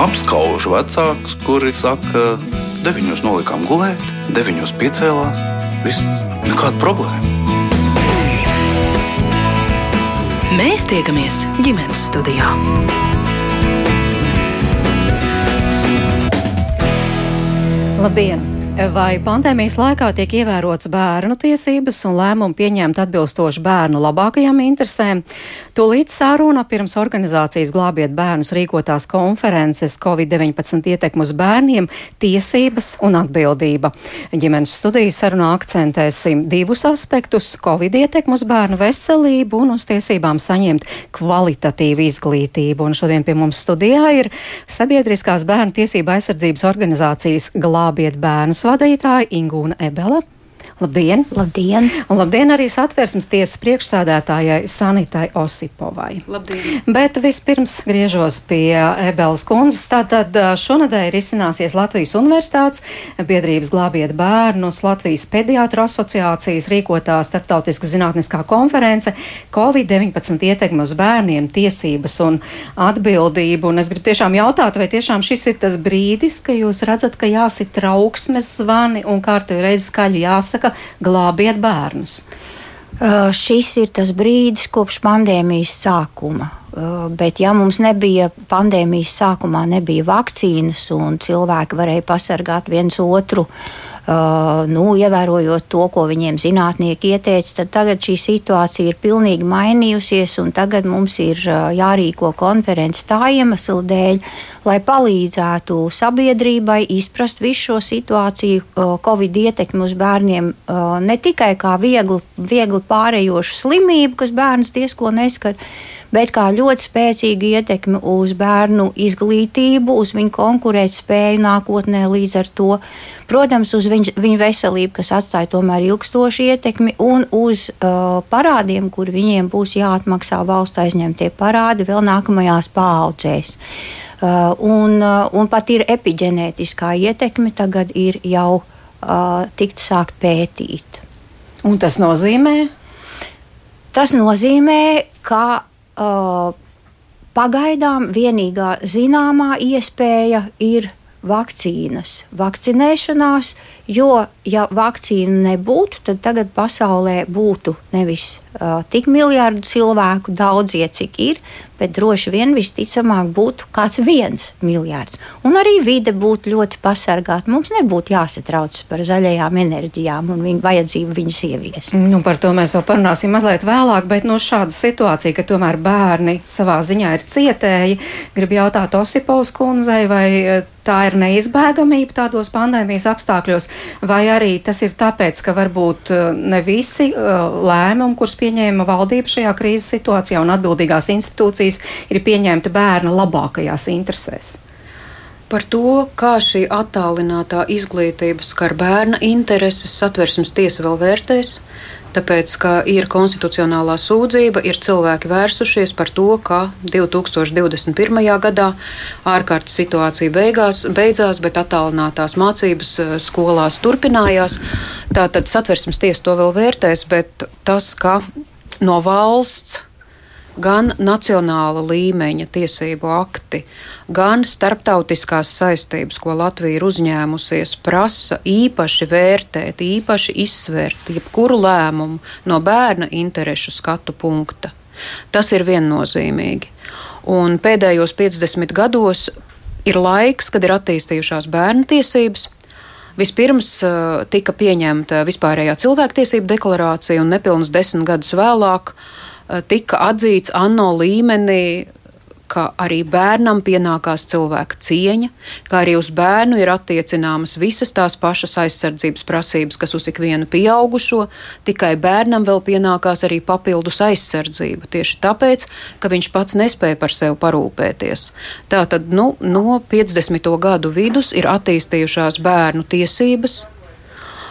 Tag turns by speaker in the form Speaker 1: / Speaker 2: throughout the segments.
Speaker 1: apskaužu vecākus, kuri saka, deviņos nolikām gulēt, deviņos piecēlās. Viss nekāda problēma.
Speaker 2: Mēs tiekamies ģimenes studijā.
Speaker 3: Labdien! Vai pandēmijas laikā tiek ievērots bērnu tiesības un lēmumu pieņemt atbilstoši bērnu labākajām interesēm? Tūlīt sāruna pirms organizācijas glābiet bērnus rīkotās konferences Covid-19 ietekmu uz bērniem - tiesības un atbildība. Ģimenes studijas sarunā akcentēsim divus aspektus - Covid ietekmu uz bērnu veselību un uz tiesībām saņemt kvalitatīvu izglītību. Un šodien pie mums studijā ir Sabiedriskās bērnu tiesība aizsardzības organizācijas Glābiet bērnus vadītāja Ingūna Ebele. Labdien!
Speaker 4: Labdien!
Speaker 3: Un labdien arī satversmes tiesas priekšsādātājai Sanitai Osipovai.
Speaker 5: Labdien!
Speaker 3: Bet vispirms griežos pie Ebelas kundzes. Tātad šonadēļ ir izcināsies Latvijas Universitātes biedrības glābiet bērnus, Latvijas pediatru asociācijas rīkotā starptautiska zinātniskā konference Covid-19 ietekme uz bērniem, tiesības un atbildību. Un es gribu tiešām jautāt, vai tiešām šis ir tas brīdis, ka jūs redzat, ka jāsit trauksmes zvani un kārtīgi reizi skaļi jāsaka jāsaka, glābiet bērnus?
Speaker 4: Uh, šis ir tas brīdis kopš pandēmijas sākuma. Uh, bet, ja mums nebija pandēmijas sākumā, nebija vakcīnas un cilvēki varēja pasargāt viens otru, uh, nu, ievērojot to, ko viņiem zinātnieki ieteica, tad tagad šī situācija ir pilnīgi mainījusies, un tagad mums ir uh, jārīko konferences tā iemesla dēļ, lai palīdzētu sabiedrībai izprast visu šo situāciju, uh, Covid ietekmi uz bērniem, uh, ne tikai kā viegli, viegli pārējošu slimību, kas bērnus diezko neskar bet kā ļoti spēcīga ietekme uz bērnu izglītību, uz viņu konkurētspēju nākotnē līdz ar to. Protams, uz viņu, viņu veselību, kas atstāja tomēr ilgstošu ietekmi, un uz uh, parādiem, kur viņiem būs jāatmaksā valsts aizņemtie parādi vēl nākamajās paudzēs. Uh, un, uh, un pat ir epigenētiskā ietekme, tagad ir jau uh, tikt sākt pētīt.
Speaker 3: Un tas nozīmē?
Speaker 4: Tas nozīmē, ka uh, pagaidām vienīgā zināmā iespēja ir vakcīnas, vakcinēšanās, jo, ja vakcīnu nebūtu, tad tagad pasaulē būtu nevis tik miljardu cilvēku daudzie, cik ir, bet droši vien visticamāk būtu kāds viens miljards. Un arī vide būtu ļoti pasargāta. Mums nebūtu jāsatraucas par zaļajām enerģijām un viņu vajadzību viņas ieviest.
Speaker 3: Nu, par to mēs vēl parunāsim mazliet vēlāk, bet no šāda situācija, ka tomēr bērni savā ziņā ir cietēji, gribu jautāt Osipovs kundzei, vai tā ir neizbēgamība tādos pandēmijas apstākļos, vai arī tas ir tāpēc, ka varbūt ne visi lēmumi, kurus pieņēma valdība šajā krīzes situācijā un atbildīgās institūcijas, ir pieņemta bērna labākajās interesēs.
Speaker 5: Par to, kā šī attālinātā izglītība skar bērna intereses, satversmes tiesa vēl vērtēs, tāpēc, ka ir konstitucionālā sūdzība, ir cilvēki vērsušies par to, ka 2021. gadā ārkārtas situācija beigās, beidzās, bet attālinātās mācības eh, skolās turpinājās. Tātad satversmes tiesa to vēl vērtēs, bet tas, ka no valsts gan nacionāla līmeņa tiesību akti, gan starptautiskās saistības, ko Latvija ir uzņēmusies, prasa īpaši vērtēt, īpaši izsvērt jebkuru lēmumu no bērna interešu skatu punkta. Tas ir viennozīmīgi. Un pēdējos 50 gados ir laiks, kad ir attīstījušās bērnu tiesības. Vispirms uh, tika pieņemta vispārējā cilvēktiesība deklarācija, un nepilnus desmit gadus vēlāk uh, Eh, tika atzīts ANO līmenī ka arī bērnam pienākās cilvēka cieņa, ka arī uz bērnu ir attiecināmas visas tās pašas aizsardzības prasības, kas uz ikvienu pieaugušo, tikai bērnam vēl pienākās arī papildus aizsardzība. Tieši tāpēc, ka viņš pats nespēja par sevi parūpēties. Tātad nu, no 50. gadu vidus ir attīstījušās bērnu tiesības,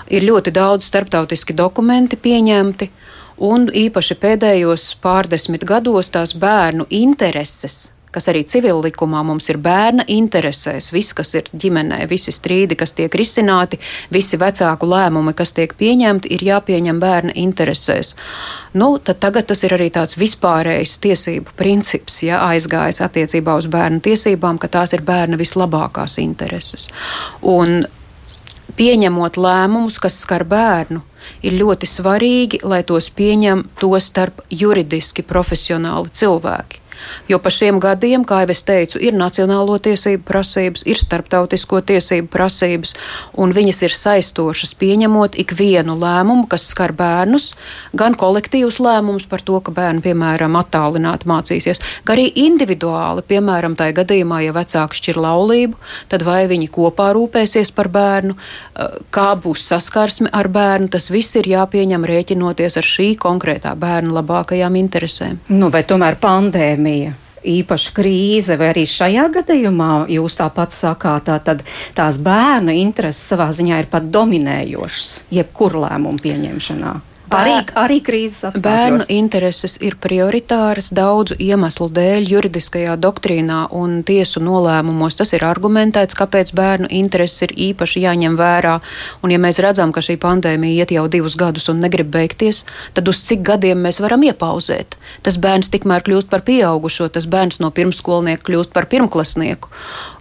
Speaker 5: ir ļoti daudz starptautiski dokumenti pieņemti un īpaši pēdējos pārdesmit gados tās bērnu intereses, kas arī civil likumā mums ir bērna interesēs, viss, kas ir ģimenē, visi strīdi, kas tiek risināti, visi vecāku lēmumi, kas tiek pieņemti, ir jāpieņem bērna interesēs. Nu, tagad tas ir arī tāds vispārējs tiesību princips, ja aizgājis attiecībā uz bērnu tiesībām, ka tās ir bērna vislabākās intereses. Un pieņemot lēmumus, kas skar bērnu, ir ļoti svarīgi, lai tos pieņem to starp juridiski profesionāli cilvēki. Jo pa šiem gadiem, kā jau es teicu, ir nacionālo tiesību prasības, ir starptautisko tiesību prasības, un viņas ir saistošas pieņemot ikvienu lēmumu, kas skar bērnus, gan kolektīvus lēmumus par to, ka bērni, piemēram, attālināti mācīsies, gan arī individuāli, piemēram, tajā gadījumā, ja vecāki šķir laulību, tad vai viņi kopā rūpēsies par bērnu, kā būs saskarsme ar bērnu, tas viss ir jāpieņem rēķinoties ar šī konkrētā bērna labākajām interesēm.
Speaker 3: Nu, bet tomēr pandēmija pandēmija īpaša krīze, vai arī šajā gadījumā jūs tāpat sakāt, tā, tad tās bērnu intereses savā ziņā ir pat dominējošas jebkur lēmumu pieņemšanā? Arī, arī krīzes apstākļos.
Speaker 5: Bērnu intereses ir prioritāras daudzu iemeslu dēļ juridiskajā doktrīnā un tiesu nolēmumos. Tas ir argumentēts, kāpēc bērnu intereses ir īpaši jāņem vērā. Un, ja mēs redzam, ka šī pandēmija iet jau divus gadus un negrib beigties, tad uz cik gadiem mēs varam iepauzēt? Tas bērns tikmēr kļūst par pieaugušo, tas bērns no pirmskolnieka kļūst par pirmklasnieku.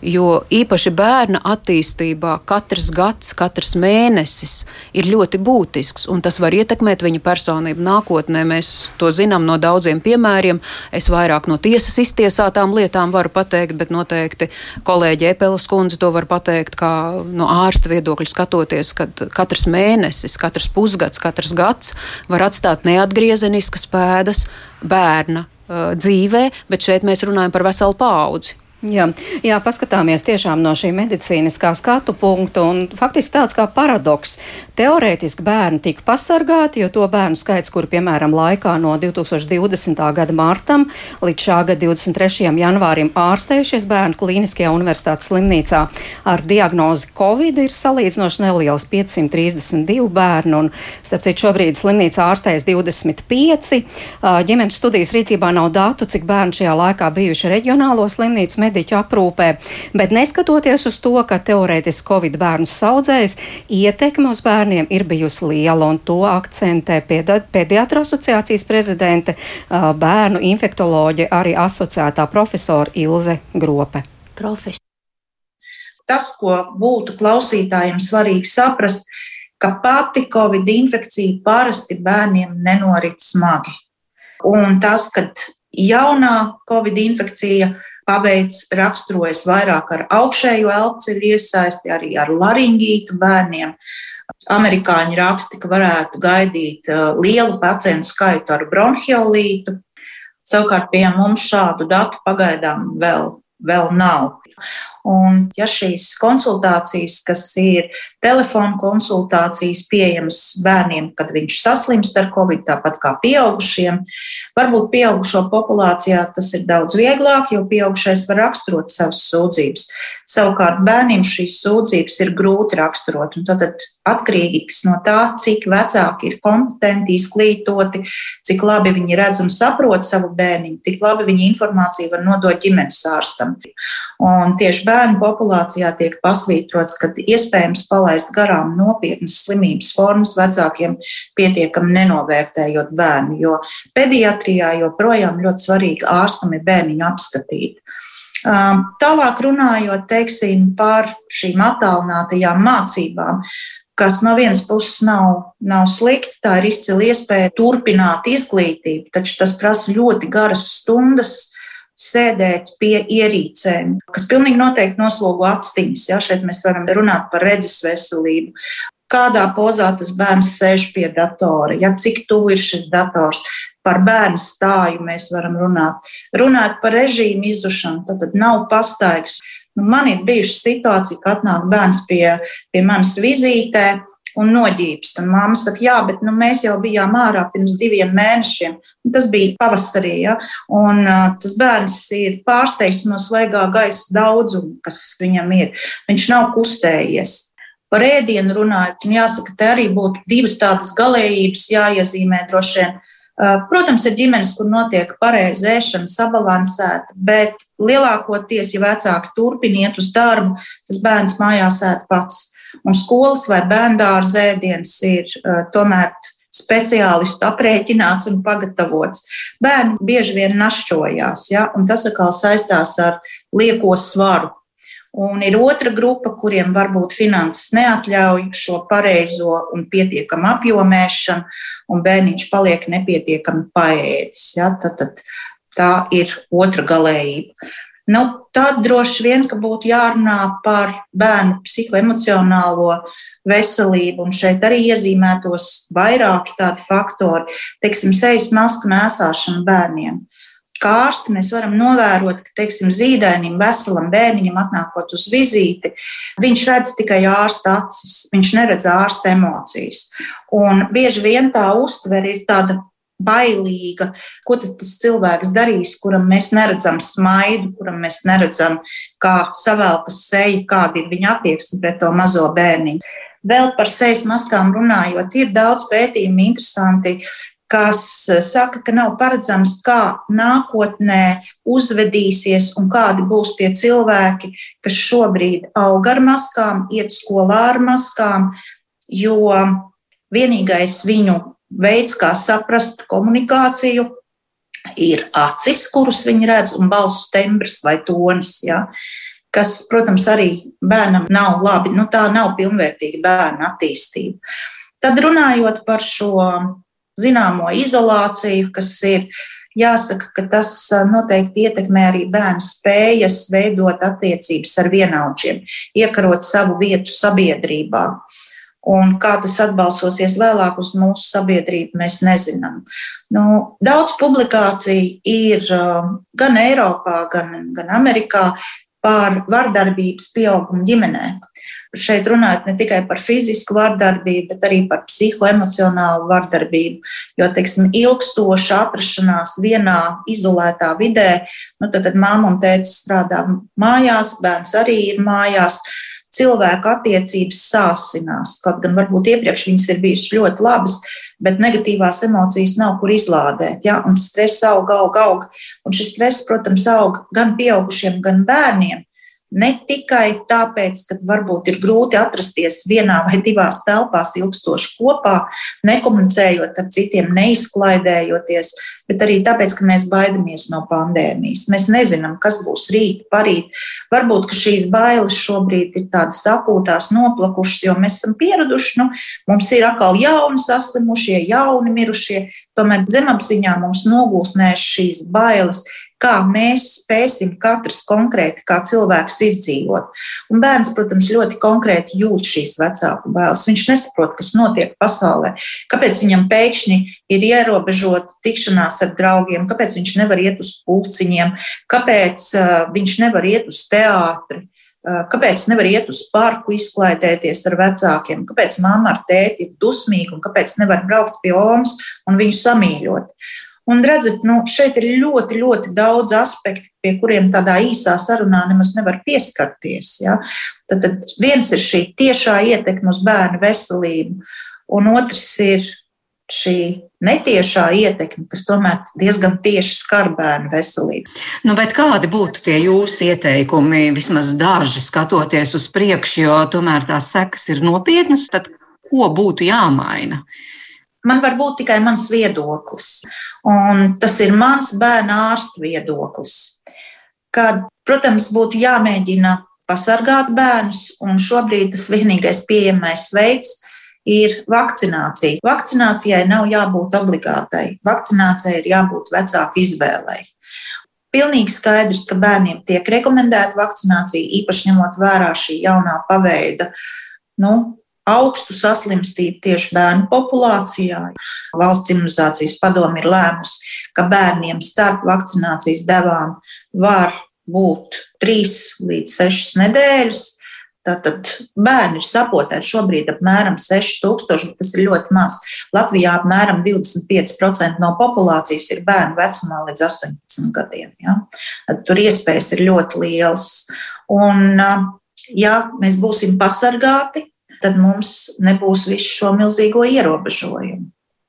Speaker 5: Jo īpaši bērna attīstībā katrs gads, katrs mēnesis ir ļoti būtisks un tas var ietekmēt ietekmēt viņa personību nākotnē. Mēs to zinām no daudziem piemēriem. Es vairāk no tiesas iztiesātām lietām varu pateikt, bet noteikti kolēģi Epelas kundze to var pateikt, kā no ārsta viedokļa skatoties, ka katrs mēnesis, katrs pusgads, katrs gads var atstāt neatgriezeniskas pēdas bērna uh, dzīvē, bet šeit mēs runājam par veselu paudzi.
Speaker 3: Jā, jā, paskatāmies tiešām no šī medicīniskā skatu punkta, un faktiski tāds kā paradoks. Teorētiski bērni tika pasargāti, jo to bērnu skaits, kuri, piemēram, laikā no 2020. gada martam līdz šā gada 23. janvārim ārstējušies bērnu klīniskajā universitātes slimnīcā ar diagnozi Covid, ir salīdzinoši neliels 532 bērnu, un, starp citu, šobrīd slimnīcā ārstējas 25. Ģimenes studijas rīcībā nav datu, cik bērni šajā laikā bijuši reģionālo slimnīcu mediķu aprūpē, bet neskatoties uz to, ka teorētiski Covid bērnus saudzējs, ietekme uz bērniem ir bijusi liela, un to akcentē pediatra asociācijas prezidente, bērnu infektoloģe, arī asociētā profesora Ilze Grope. Profes.
Speaker 6: Tas, ko būtu klausītājiem svarīgi saprast, ka pati covid infekcija parasti bērniem nenorit smagi. Un tas, ka jaunā covid infekcija paveids raksturojas vairāk ar augšējo elpceļu iesaisti, arī ar laringītu bērniem. Amerikāņi raksta, ka varētu gaidīt uh, lielu pacientu skaitu ar bronhiolītu. Savukārt pie mums šādu datu pagaidām vēl, vēl nav. Un, ja šīs konsultācijas, kas ir telefona konsultācijas, pieejamas bērniem, kad viņš saslimst ar covid, tāpat kā pieaugušiem, varbūt pieaugušo populācijā tas ir daudz vieglāk, jo pieaugušais var raksturot savas sūdzības. Savukārt bērniem šīs sūdzības ir grūti raksturot. Tad atkarīgs no tā, cik vecāki ir kompetenti, izglītoti, cik labi viņi redz un saprot savu bērniņu, cik labi viņi informāciju var nodot ģimenes ārstam. Un tieši bērnu populācijā tiek pasvītrots, ka iespējams palaist garām nopietnas slimības formas vecākiem pietiekami nenovērtējot bērnu, jo pediatrijā joprojām ļoti svarīgi ārstam ir bērniņu apskatīt. Tālāk runājot teiksim, par šīm attālinātajām mācībām, kas no vienas puses nav, nav slikti, tā ir izcila iespēja turpināt izglītību, taču tas prasa ļoti garas stundas sēdēt pie ierīcēm, kas pilnīgi noteikti noslogo aciņas. Ja? Šeit mēs varam runāt par redzes veselību. Kādā pozā tas bērns sēž pie datora, ja cik tuvu ir šis dators, par bērnu stāju mēs varam runāt. Runāt par režīmu izušanu, tad nav pastaigas. Nu, man ir bijuši situācija, ka atnāk bērns pie, pie manas vizītē, un noģīpst. Un māma saka, jā, bet nu, mēs jau bijām ārā pirms diviem mēnešiem. Un tas bija pavasarī, ja? un uh, tas bērns ir pārsteigts no svaigā gaisa daudzuma, kas viņam ir. Viņš nav kustējies. Par ēdienu runājot, un jāsaka, te arī būtu divas tādas galējības jāiezīmē droši vien. Protams, ir ģimenes, kur notiek pareiza ēšana, sabalansēta, bet lielākoties, ja vecāki turpina iet uz darbu, tas bērns mājās ēd pats. Un skolas vai bērndārza ēdiens ir tomēr speciālistu aprēķināts un pagatavots. Bērni bieži vien našķojās, ja, un tas atkal saistās ar lieko svaru. Un ir otra grupa, kuriem varbūt finanses neatļauj šo pareizo un pietiekamu apjomēšanu, un bērniņš paliek nepietiekami paēdis. Ja? Tad, tad tā ir otra galējība. Nu, tad droši vien būtu jārunā par bērnu psihoemocionālo veselību, un šeit arī iezīmētos vairāki tādi faktori, teiksim, sejas masku nēsāšana bērniem kā ārsti mēs varam novērot, ka teiksim, zīdainim, veselam bērniņam, atnākot uz vizīti, viņš redz tikai ārsta acis, viņš neredz ārsta emocijas. Un bieži vien tā uztvere ir tāda bailīga, ko tas cilvēks darīs, kuram mēs neredzam smaidu, kuram mēs neredzam, kā savēlkas seja, kāda ir viņa attieksme pret to mazo bērniņu. Vēl par sejas maskām runājot, ir daudz pētījumu, interesanti kas eh, saka, ka nav paredzams, kā nākotnē uzvedīsies un kādi būs tie cilvēki, kas šobrīd aug ar maskām, iet skolā ar maskām, jo vienīgais viņu veids, kā saprast komunikāciju, ir acis, kurus viņi redz, un balss tembrs vai tonis. Ja? Kas, protams, arī bērnam nav labi. Nu, tā nav pilnvērtīga bērna attīstība. Tad runājot par šo zināmo izolāciju, kas ir jāsaka, ka tas noteikti ietekmē arī bērnu spējas veidot attiecības ar vienaudžiem, iekarot savu vietu sabiedrībā. Un kā tas atbalsosies vēlāk uz mūsu sabiedrību, mēs nezinām. Nu, daudz publikāciju ir gan Eiropā, gan, gan Amerikā par vardarbības pieaugumu ģimenē. Šeit runājot ne tikai par fizisku vardarbību, bet arī par psihoemocionālu vardarbību. Jo, teiksim, ilgstoša atrašanās vienā izolētā vidē, nu, tad, tad māma un tēvs strādā mājās, bērns arī ir mājās. Cilvēku attiecības sāsinās, kaut gan varbūt iepriekš viņas ir bijušas ļoti labas, bet negatīvās emocijas nav kur izlādēt. Ja? Un stress aug, aug, aug. Un šis stress, protams, aug gan pieaugušiem, gan bērniem. Ne tikai tāpēc, ka varbūt ir grūti atrasties vienā vai divās telpās ilgstoši kopā, nekomunicējot ar citiem, neizklaidējoties, bet arī tāpēc, ka mēs baidamies no pandēmijas. Mēs nezinām, kas būs rīt, parīt. Varbūt šīs bailes šobrīd ir tādas akūtās, noplakušas, jo mēs esam pieraduši, nu, mums ir atkal jauni saslimušie, jauni mirušie. Tomēr zemapziņā mums nogulsnēs šīs bailes, kā mēs spēsim katrs konkrēti, kā cilvēks izdzīvot. Un bērns, protams, ļoti konkrēti jūt šīs vecāku bailes. Viņš nesaprot, kas notiek pasaulē, kāpēc viņam pēkšņi ir ierobežota tikšanās ar draugiem, kāpēc viņš nevar iet uz pulciņiem, kāpēc uh, viņš nevar iet uz teātri. Uh, kāpēc nevar iet uz parku, izklaidēties ar vecākiem? Kāpēc mamma ar tēti ir dusmīga un kāpēc nevar braukt pie omas un viņu samīļot? Un redzat, nu, šeit ir ļoti, ļoti daudz aspektu, pie kuriem tādā īsā sarunā nemaz nevar pieskarties. Ja? Tad, tad viens ir šī tiešā ietekme uz bērnu veselību, un otrs ir šī netiešā ietekme, kas tomēr diezgan tieši skar bērnu veselību.
Speaker 7: Nu, kādi būtu tie jūsu ieteikumi, vismaz daži skatoties uz priekšu, jo tomēr tās sekas ir nopietnas, tad ko būtu jāmaina?
Speaker 6: Man var būt tikai mans viedoklis, un tas ir mans bērna ārsta viedoklis. Kad, protams, būtu jāmēģina pasargāt bērnus, un šobrīd tas vienīgais pieejamais veids ir vakcinācija. Vakcinācijai nav jābūt obligātai. Vakcinācijai ir jābūt vecāku izvēlei. Pilnīgi skaidrs, ka bērniem tiek rekomendēta vakcinācija, īpaši ņemot vērā šī jaunā paveida nu, augstu saslimstību tieši bērnu populācijā. Valsts imunizācijas padome ir lēmusi, ka bērniem starp vakcinācijas devām var būt 3 līdz 6 nedēļas. Tātad bērni ir sapotēti šobrīd apmēram 6000, bet tas ir ļoti maz. Latvijā apmēram 25% no populācijas ir bērnu vecumā līdz 18 gadiem. Ja? Tur iespējas ir ļoti lielas. Un, ja mēs būsim pasargāti, tad mums nebūs visu šo milzīgo ierobežojumu.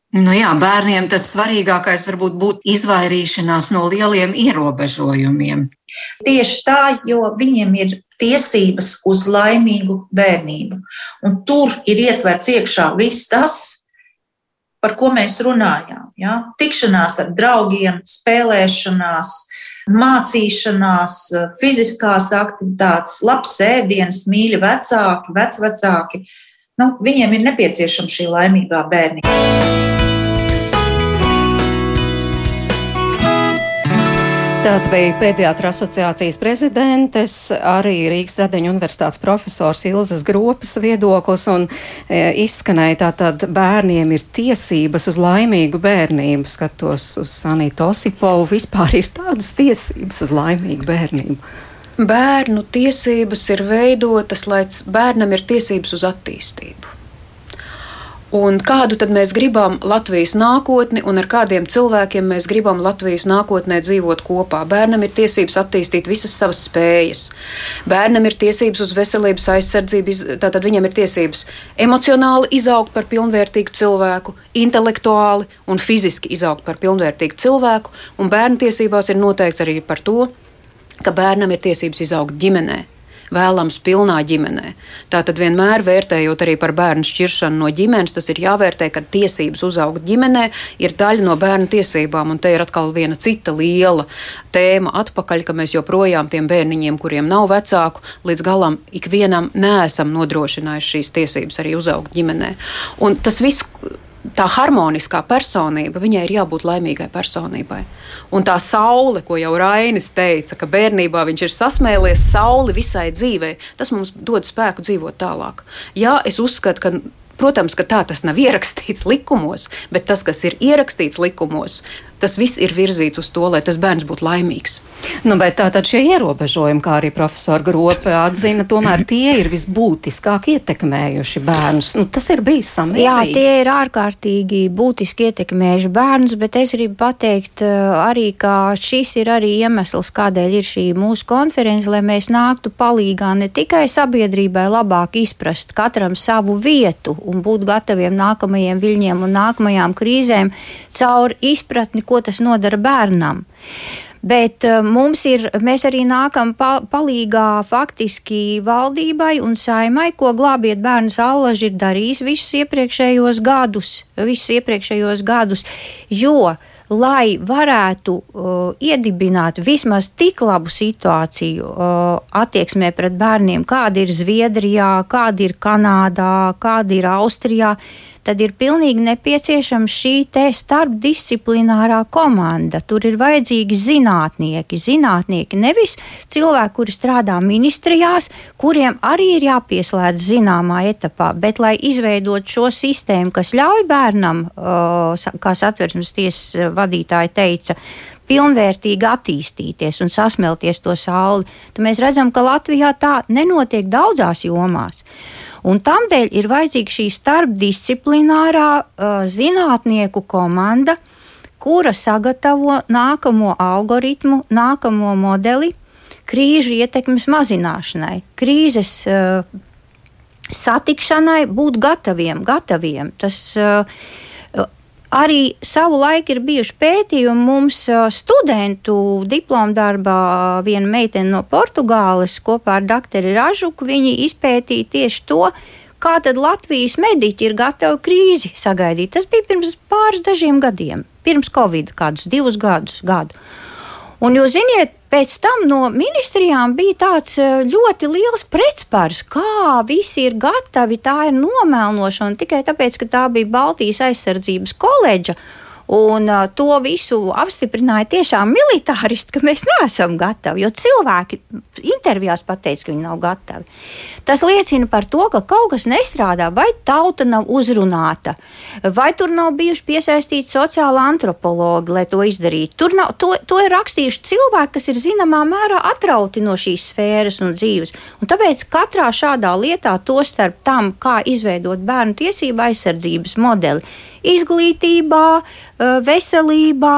Speaker 7: Nu jā, bērniem tas svarīgākais varbūt būtu izvairīšanās no lieliem ierobežojumiem.
Speaker 6: Tieši tā, jo viņiem ir tiesības uz laimīgu bērnību. Un tur ir ietverts iekšā viss tas, par ko mēs runājām. Ja? Tikšanās ar draugiem, spēlēšanās, mācīšanās, fiziskās aktivitātes, labs ēdiens, mīļi vecāki, vecvecāki. Nu, viņiem ir nepieciešama šī laimīgā bērnība.
Speaker 3: Tāds bija pēdējā asociācijas prezidentes, arī Rīgas Radiņu universitātes profesors Ilzas Gropas viedoklis, un e, izskanēja tātad bērniem ir tiesības uz laimīgu bērnību. Skatos uz Sanītu Osipovu, vispār ir tādas tiesības uz laimīgu bērnību.
Speaker 5: Bērnu tiesības ir veidotas, lai bērnam ir tiesības uz attīstību. Un kādu tad mēs gribam Latvijas nākotni un ar kādiem cilvēkiem mēs gribam Latvijas nākotnē dzīvot kopā? Bērnam ir tiesības attīstīt visas savas spējas. Bērnam ir tiesības uz veselības aizsardzību, tātad viņam ir tiesības emocionāli izaugt par pilnvērtīgu cilvēku, intelektuāli un fiziski izaugt par pilnvērtīgu cilvēku, un bērnu tiesībās ir noteikts arī par to, ka bērnam ir tiesības izaugt ģimenē vēlams pilnā ģimenē. Tātad vienmēr vērtējot arī par bērnu šķiršanu no ģimenes, tas ir jāvērtē, ka tiesības uzaugt ģimenē ir daļa no bērnu tiesībām. Un te ir atkal viena cita liela tēma atpakaļ, ka mēs joprojām tiem bērniņiem, kuriem nav vecāku, līdz galam ikvienam neesam nodrošinājuši šīs tiesības arī uzaugt ģimenē. Un tas viss tā harmoniskā personība, viņai ir jābūt laimīgai personībai. Un tā saule, ko jau Rainis teica, ka bērnībā viņš ir sasmēlies sauli visai dzīvei, tas mums dod spēku dzīvot tālāk. Jā, es uzskatu, ka. Protams, ka tā tas nav ierakstīts likumos, bet tas, kas ir ierakstīts likumos, tas viss ir virzīts uz to, lai tas bērns būtu laimīgs.
Speaker 3: Nu, bet tātad šie ierobežojumi, kā arī profesora Grope atzina, tomēr tie ir visbūtiskāk ietekmējuši bērnus. Nu, tas ir bijis samērīgi.
Speaker 4: Jā, tie ir ārkārtīgi būtiski ietekmējuši bērnus, bet es gribu pateikt eh, arī, ka šis ir arī iemesls, kādēļ ir šī mūsu konference, lai mēs nāktu palīgā ne tikai sabiedrībai labāk izprast katram savu vietu un būt gataviem nākamajiem viļņiem un nākamajām krīzēm caur izpratni, ko tas nodara bērnam. Bet uh, mums ir, mēs arī nākam pa, palīgā faktiski valdībai un saimai, ko glābiet bērnu allaži ir darījis visus iepriekšējos gadus, visus iepriekšējos gadus, jo lai varētu uh, iedibināt vismaz tik labu situāciju uh, attieksmē pret bērniem, kāda ir Zviedrijā, kāda ir Kanādā, kāda ir Austrijā, tad ir pilnīgi nepieciešama šī starpdisciplinārā komanda. Tur ir vajadzīgi zinātnieki. Zinātnieki nevis cilvēki, kuri strādā ministrijās, kuriem arī ir jāpieslēdz zināmā etapā, bet lai izveidot šo sistēmu, kas ļauj bērnam, kā satversmes tiesas vadītāji teica, pilnvērtīgi attīstīties un sasmelties to sauli, tad mēs redzam, ka Latvijā tā nenotiek daudzās jomās. Un tādēļ ir vajadzīga šī starpdisciplinārā uh, zinātnieku komanda, kura sagatavo nākamo algoritmu, nākamo modeli krīžu ietekmes mazināšanai, krīzes uh, satikšanai, būt gataviem. gataviem. Tas, uh, Arī savu laiku ir bijuši pētījumi mums studentu diplomu darbā. Viena meitene no Portugāles kopā ar doktoru Ražuku izpētīja tieši to, kā tad Latvijas mediķi ir gatavi krīzi sagaidīt. Tas bija pirms pāris dažiem gadiem, pirms Covid, kādus divus gadus. Gadu. Un jūs ziniet, pēc tam no ministrijām bija tāds eh, ļoti liels pretspārs, kā visi ir gatavi, tā ir nomelnošana tikai tāpēc, ka tā bija Baltijas aizsardzības koledža. Un uh, to visu apstiprināja tiešām militāristi, ka mēs neesam gatavi. Jo cilvēki intervijās pateica, ka viņi nav gatavi. Tas liecina par to, ka kaut kas nestrādā, vai tauta nav uzrunāta, vai tur nav bijuši piesaistīti sociāli antropologi, lai to izdarītu. Tur nav, to, to ir rakstījuši cilvēki, kas ir zināmā mērā atrauti no šīs sfēras un dzīves. Un tāpēc katrā šādā lietā, to starp tam, kā izveidot bērnu tiesību aizsardzības modeli, izglītībā, veselībā,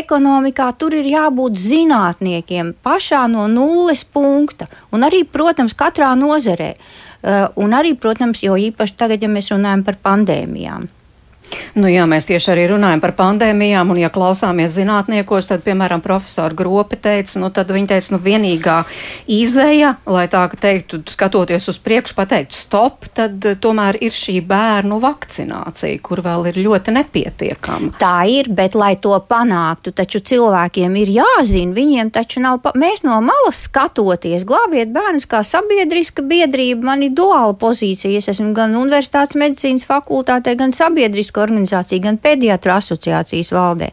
Speaker 4: ekonomikā. Tur ir jābūt zinātniekiem pašā no nulles punkta. Un arī, protams, katrā nozarē. Un arī, protams, jo īpaši tagad, ja mēs runājam par pandēmijām.
Speaker 3: Nu, jā, mēs tieši arī runājam par pandēmijām, un ja klausāmies zinātniekos, tad, piemēram, profesori Gropi teica, nu, tad viņi teica, nu, vienīgā izēja, lai tā teiktu, skatoties uz priekšu, pateikt stop, tad uh, tomēr ir šī bērnu vakcinācija, kur vēl ir ļoti nepietiekama.
Speaker 4: Tā ir, bet, lai to panāktu, taču cilvēkiem ir jāzina, viņiem taču nav, pa... mēs no malas skatoties, glābiet bērnus kā sabiedriska biedrība, man ir duāla pozīcija, es esmu gan universitātes medicīnas fakultātē, gan sabiedriska organizācija, gan pediatru asociācijas valdē.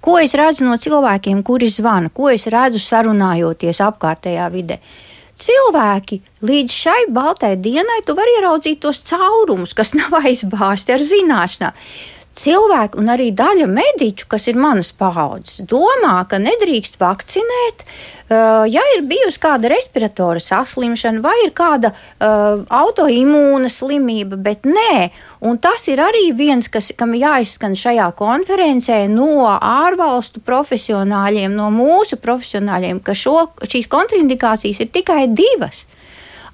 Speaker 4: Ko es redzu no cilvēkiem, kuri zvana, ko es redzu sarunājoties apkārtējā vidē? Cilvēki līdz šai baltai dienai, tu vari ieraudzīt tos caurumus, kas nav aizbāzti ar zināšanām cilvēki un arī daļa mediķu, kas ir manas paudzes, domā, ka nedrīkst vakcinēt, uh, ja ir bijusi kāda respiratora saslimšana vai ir kāda uh, autoimūna slimība, bet nē. Un tas ir arī viens, kas, kam jāizskan šajā konferencē no ārvalstu profesionāļiem, no mūsu profesionāļiem, ka šo, šīs kontraindikācijas ir tikai divas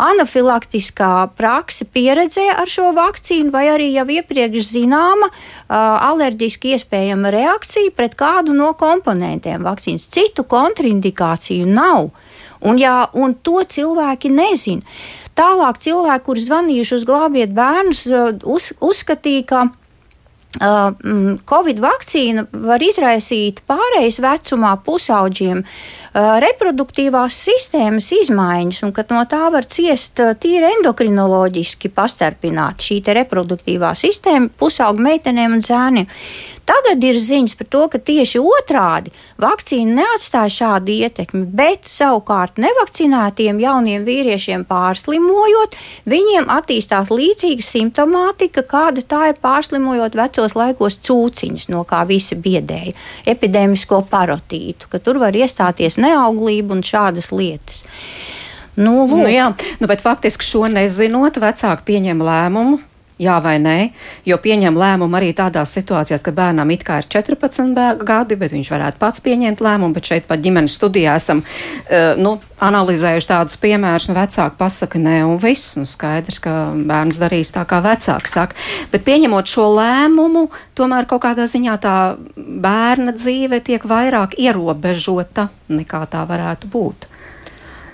Speaker 4: anafilaktiskā prakse pieredzē ar šo vakcīnu, vai arī jau iepriekš zināma alerģiski iespējama reakcija pret kādu no komponentiem vakcīnas. Citu kontraindikāciju nav, un, jā, un to cilvēki nezina. Tālāk cilvēki, kuri zvanījuši uz glābiet bērnus, uz, uzskatīja, ka Covid vakcīna var izraisīt pārejas vecumā pusauģiem reproduktīvās sistēmas izmaiņas, un no tā var ciest tīri endokrinoloģiski pastarpināta šī reproduktīvā sistēma pusaugu meitenēm un zēniem. Tagad ir ziņas par to, ka tieši otrādi vakcīna neatstāja šādu ietekmi, bet savukārt nevakcinētiem jauniem vīriešiem pārslimojot, viņiem attīstās līdzīga simptomātika, kāda tā ir pārslimojot vecos laikos cūciņas, no kā visi biedēja, epidēmisko parotītu, ka tur var iestāties neauglība un šādas lietas.
Speaker 3: Nu, lūk. nu, jā, nu, bet faktiski šo nezinot, vecāki pieņem lēmumu Jā vai nē, jo pieņem lēmumu arī tādās situācijās, ka bērnam it kā ir 14 gadi, bet viņš varētu pats pieņemt lēmumu, bet šeit pat ģimenes studijā esam uh, nu, analizējuši tādus piemērus, nu vecāki pasaka nē un viss, nu skaidrs, ka bērns darīs tā, kā vecāki saka. Bet pieņemot šo lēmumu, tomēr kaut kādā ziņā tā bērna dzīve tiek vairāk ierobežota nekā tā varētu būt.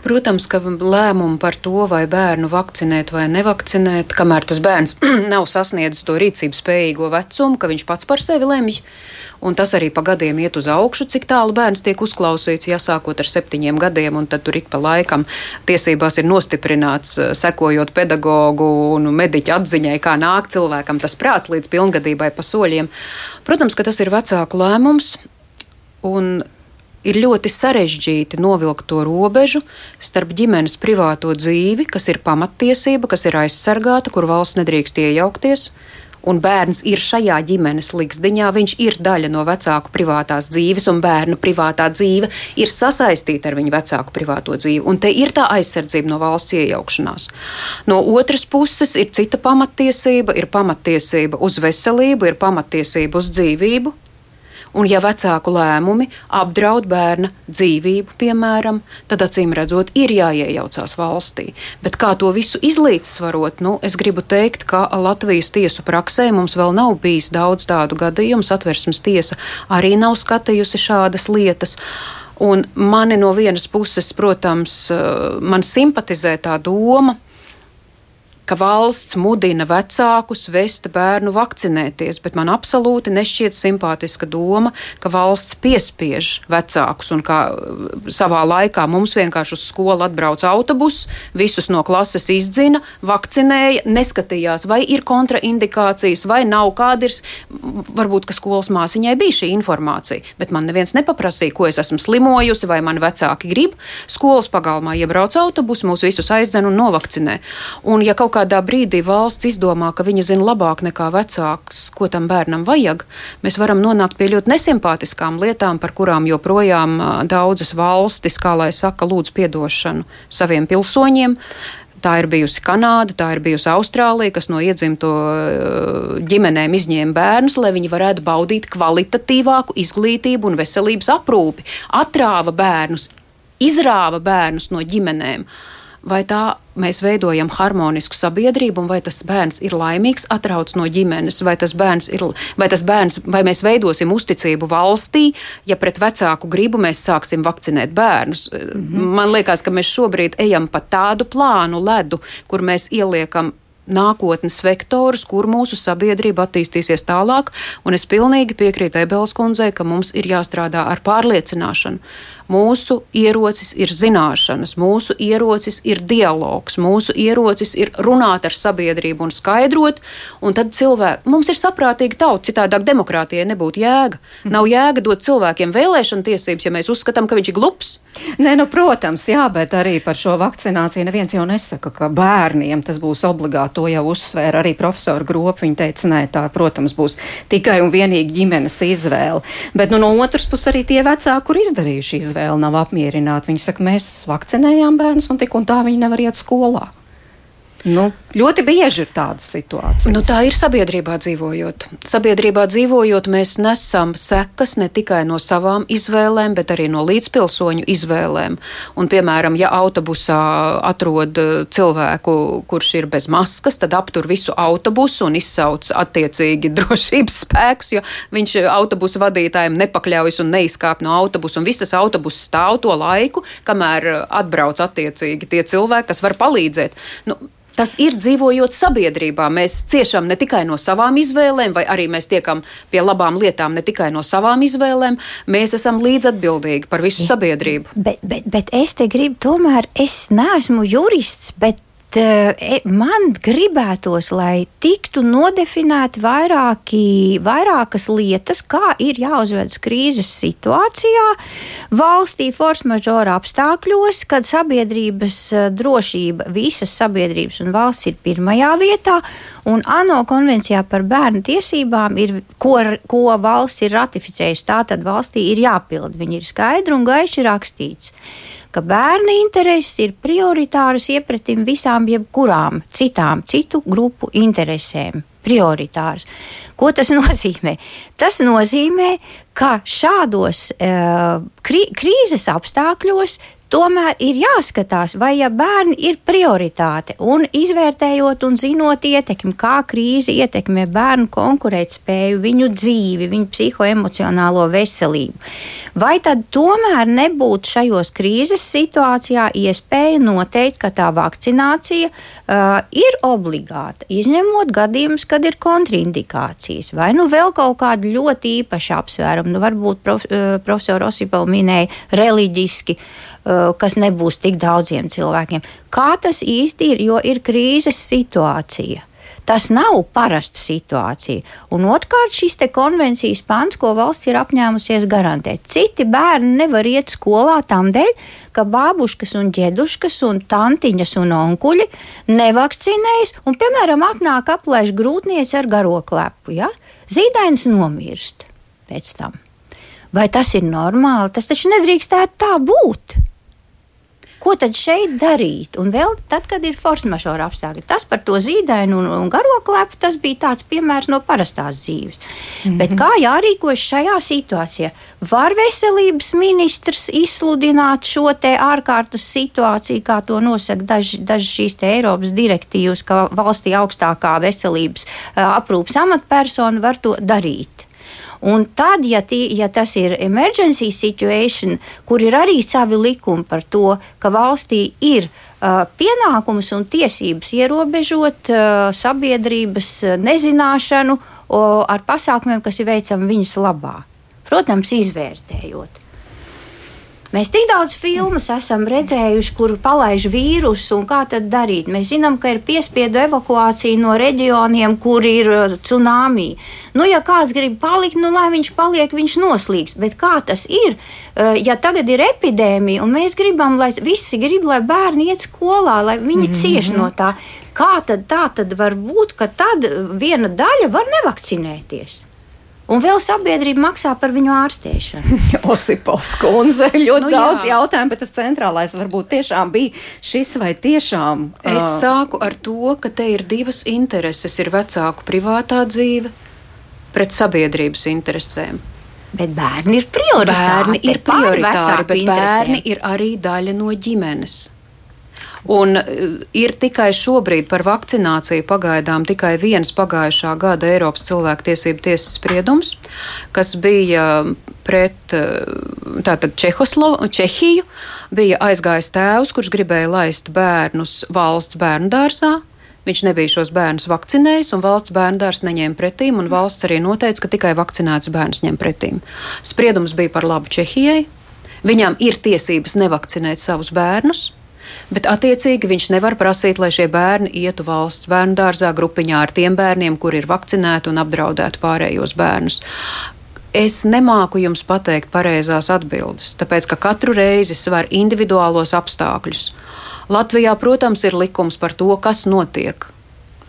Speaker 5: Protams, ka lēmumu par to, vai bērnu vakcinēt vai nevakcinēt, kamēr tas bērns nav sasniedzis to rīcības spējīgo vecumu, ka viņš pats par sevi lemj. Un tas arī pa gadiem iet uz augšu, cik tālu bērns tiek uzklausīts, ja sākot ar septiņiem gadiem, un tad tur ik pa laikam tiesībās ir nostiprināts, eh, sekojot pedagogu un mediķu atziņai, kā nāk cilvēkam tas prāts līdz pilngadībai pa soļiem. Protams, ka tas ir vecāku lēmums. Un ir ļoti sarežģīti novilkt to robežu starp ģimenes privāto dzīvi, kas ir pamattiesība, kas ir aizsargāta, kur valsts nedrīkst iejaukties. Un bērns ir šajā ģimenes likteņā, viņš ir daļa no vecāku privātās dzīves, un bērna privātā dzīve ir sasaistīta ar viņu vecāku privāto dzīvi. Un te ir tā aizsardzība no valsts iejaukšanās. No otras puses, ir cita pamatiesība, ir pamatiesība uz veselību, ir pamatiesība uz dzīvību, Un, ja vecāku lēmumi apdraud bērna dzīvību, piemēram, tad acīm redzot, ir jāiejaucās valstī. Bet kā to visu izlīdzsvarot, nu, es gribu teikt, ka Latvijas tiesu praksē mums vēl nav bijis daudz tādu gadījumu. Satversmes tiesa arī nav skatījusi šādas lietas. Un mani no vienas puses, protams, man simpatizē tā doma, ka valsts mudina vecākus vest bērnu vakcinēties, bet man absolūti nešķiet simpātiska doma, ka valsts piespiež vecākus un kā savā laikā mums vienkārši uz skolu atbrauc autobus, visus no klases izdzina, vakcinēja, neskatījās, vai ir kontraindikācijas, vai nav kādas. Varbūt, ka skolas māsiņai bija šī informācija, bet man neviens nepaprasīja, ko es esmu slimojusi, vai mani vecāki grib. Skolas pagalmā iebrauc autobus, mūs visus aizdzen un novakcinē. Un, ja kaut kaut kādā brīdī valsts izdomā, ka viņa zina labāk nekā vecāks, ko tam bērnam vajag, mēs varam nonākt pie ļoti nesimpātiskām lietām, par kurām joprojām daudzas valstis, kā lai saka, lūdz piedošanu saviem pilsoņiem. Tā ir bijusi Kanāda, tā ir bijusi Austrālija, kas no iedzimto ģimenēm izņēma bērnus, lai viņi varētu baudīt kvalitatīvāku izglītību un veselības aprūpi. Atrāva bērnus, izrāva bērnus no ģimenēm. vai tā mēs veidojam harmonisku sabiedrību, un vai tas bērns ir laimīgs, atrauc no ģimenes, vai tas bērns ir, vai tas bērns, vai mēs veidosim uzticību valstī, ja pret vecāku gribu mēs sāksim vakcinēt bērnus. Mm -hmm. Man liekas, ka mēs šobrīd ejam pa tādu plānu ledu, kur mēs ieliekam nākotnes vektorus, kur mūsu sabiedrība attīstīsies tālāk. Un es pilnīgi piekrītu Ebelas kundzei, ka mums ir jāstrādā ar pārliecināšanu. Mūsu ierocis ir zināšanas, mūsu ierocis ir dialogs, mūsu ierocis ir runāt ar sabiedrību un skaidrot. Un tad cilvēki, mums ir saprātīgi tauta, citādāk demokrātijai nebūtu jēga. Nav jēga dot cilvēkiem vēlēšanu tiesības, ja mēs uzskatām, ka viņš ir glups.
Speaker 3: Nē, nu, protams, jā, bet arī par šo vakcināciju neviens jau nesaka, ka bērniem tas būs obligāti. To jau uzsvēra arī profesora Gropa. Viņa teica, nē, tā, protams, būs tikai un vienīgi ģimenes izvēle. Bet nu, no otras puses arī tie vecāki, kur izdarījuši izvēli, nav apmierināti. Viņi saka, mēs vakcinējām bērnus un tik un tā viņi nevar iet skolā. Nu, ļoti bieži ir tādas situācijas.
Speaker 5: Nu, tā ir sabiedrībā dzīvojot. Sabiedrībā dzīvojot, mēs nesam sekas ne tikai no savām izvēlēm, bet arī no līdzpilsoņu izvēlēm. Un, piemēram, ja autobusā atrod cilvēku, kurš ir bez maskas, tad aptur visu autobusu un izsauc attiecīgi drošības spēkus, jo viņš autobusu vadītājiem nepakļaujas un neizkāp no autobusa. Un viss tas autobus stāv to laiku, kamēr atbrauc attiecīgi tie cilvēki, kas var palīdzēt. Nu, Tas ir dzīvojot sabiedrībā. Mēs ciešam ne tikai no savām izvēlēm, vai arī mēs tiekam pie labām lietām ne tikai no savām izvēlēm. Mēs esam līdzatbildīgi par visu sabiedrību.
Speaker 4: Bet, bet, bet es te gribu, tomēr es neesmu jurists, bet man gribētos, lai tiktu nodefinēti vairāki, vairākas lietas, kā ir jāuzvedas krīzes situācijā, valstī force majeure apstākļos, kad sabiedrības eh, drošība, visas sabiedrības un valsts ir pirmajā vietā, un ANO konvencijā par bērnu tiesībām ir, ko, ko valsts ir ratificējusi, tā tad valstī ir jāpild. Viņi ir skaidri un gaiši rakstīts ka bērna intereses ir prioritāras iepratim visām jebkurām citām citu grupu interesēm. Prioritārs. Ko tas nozīmē? Tas nozīmē, ka šādos uh, krīzes apstākļos Tomēr ir jāskatās, vai ja bērni ir prioritāte un izvērtējot un zinot ietekmi, kā krīze ietekmē bērnu konkurētspēju, viņu dzīvi, viņu psihoemocionālo veselību. Vai tad tomēr nebūtu šajos krīzes situācijā iespēja noteikt, ka tā vakcinācija uh, ir obligāta, izņemot gadījumus, kad ir kontraindikācijas, vai nu vēl kaut kādi ļoti īpaši apsvērumi, nu varbūt prof, uh, profesor Osipov minēja reliģiski. Uh, kas nebūs tik daudziem cilvēkiem. Kā tas īsti ir, jo ir krīzes situācija. Tas nav parasta situācija. Un otrkārt, šis konvencijas pants, ko valsts ir apņēmusies garantēt. Citi bērni nevar iet skolā tam dēļ, ka bābuškas un ģeduškas un tantiņas un onkuļi nevakcinējas un, piemēram, atnāk aplēš grūtnieci ar garo klepu. Ja? Zīdainis nomirst pēc tam. Vai tas ir normāli? Tas taču nedrīkstētu tā būt. Ko tad šeit darīt? Un vēl tad, kad ir force majeure apstākļi. Tas par to zīdainu un, un garo klepu, tas bija tāds piemērs no parastās dzīves. Mm -hmm. Bet kā jārīkojas šajā situācijā? Var veselības ministrs izsludināt šo te ārkārtas situāciju, kā to nosaka dažas daž šīs Eiropas direktīvas, ka valstī augstākā veselības aprūpas amatpersona var to darīt? Un tad, ja, tī, ja tas ir emergency situation, kur ir arī savi likumi par to, ka valstī ir pienākums un tiesības ierobežot sabiedrības nezināšanu ar pasākumiem, kas ir veicami viņas labā. Protams, izvērtējot. Mēs tik daudz filmas esam redzējuši, kur palaiž vīrusu un kā tad darīt. Mēs zinām, ka ir piespiedu evakuācija no reģioniem, kur ir uh, tsunami. Nu, ja kāds grib palikt, nu, lai viņš paliek, viņš noslīgs. Bet kā tas ir, uh, ja tagad ir epidēmija un mēs gribam, lai visi grib, lai bērni iet skolā, lai viņi mm -hmm. cieš no tā? Kā tad tā tad var būt, ka tad viena daļa var nevakcinēties? Un vēl sabiedrība maksā par viņu ārstēšanu.
Speaker 3: Osipovs kundze, ļoti nu, daudz jā. jautājumu, bet tas centrālais varbūt tiešām bija šis vai tiešām.
Speaker 5: Uh... Es sāku ar to, ka te ir divas intereses. Ir vecāku privātā dzīve pret sabiedrības interesēm.
Speaker 4: Bet bērni ir prioritāri.
Speaker 5: Bērni ir prioritāri, bet bērni ir arī daļa no ģimenes. Un ir tikai šobrīd par vakcināciju pagaidām tikai viens pagājušā gada Eiropas cilvēktiesību tiesas spriedums, kas bija pret tātad Čehoslo, Čehiju. Bija aizgājis tēvs, kurš gribēja laist bērnus valsts bērnu dārzā, Viņš nebija šos bērnus vakcinējis, un valsts bērnu dārzs neņēma pretīm, un valsts arī noteica, ka tikai vakcinēts bērns ņem pretīm. Spriedums bija par labu Čehijai. Viņām ir tiesības nevakcinēt savus bērnus, bet attiecīgi viņš nevar prasīt, lai šie bērni ietu valsts bērnu dārzā grupiņā ar tiem bērniem, kuri ir vakcinēti un apdraudētu pārējos bērnus. Es nemāku jums pateikt pareizās atbildes, tāpēc ka katru reizi svar individuālos apstākļus. Latvijā, protams, ir likums par to, kas notiek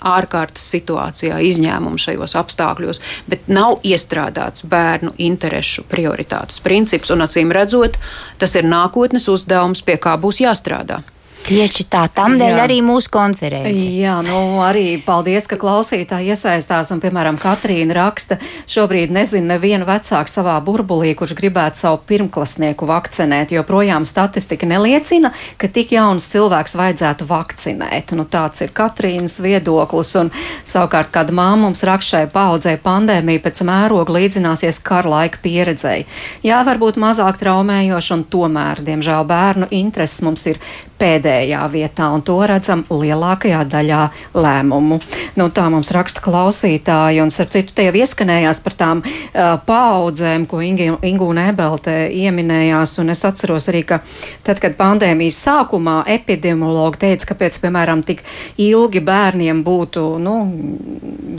Speaker 5: ārkārtas situācijā, izņēmumu šajos apstākļos, bet nav iestrādāts bērnu interesu prioritātes princips, un acīm redzot, tas ir nākotnes uzdevums, pie kā būs jāstrādā.
Speaker 4: Tieši tā, tam dēļ arī mūsu konference.
Speaker 3: Jā, nu arī paldies, ka klausītāji iesaistās. Un, piemēram, Katrīna raksta, šobrīd nezinu nevienu vecāku savā burbulī, kurš gribētu savu pirmklasnieku vakcinēt, jo projām statistika neliecina, ka tik jauns cilvēks vajadzētu vakcinēt. Nu, tāds ir Katrīnas viedoklis. Un, savukārt, kāda māma mums rakšai paudzē pandēmija pēc mēroga līdzināsies kara laika pieredzēji. Jā, varbūt mazāk traumējoši, un tomēr, diemžēl, bērnu intereses mums ir pēdējā vietā, un to redzam lielākajā daļā lēmumu. Nu, tā mums raksta klausītāji, un starp citu tie jau ieskanējās par tām uh, paudzēm, ko Ingūna Ebelte ieminējās, un es atceros arī, ka tad, kad pandēmijas sākumā epidemiologi teica, ka pēc, piemēram, tik ilgi bērniem būtu, nu,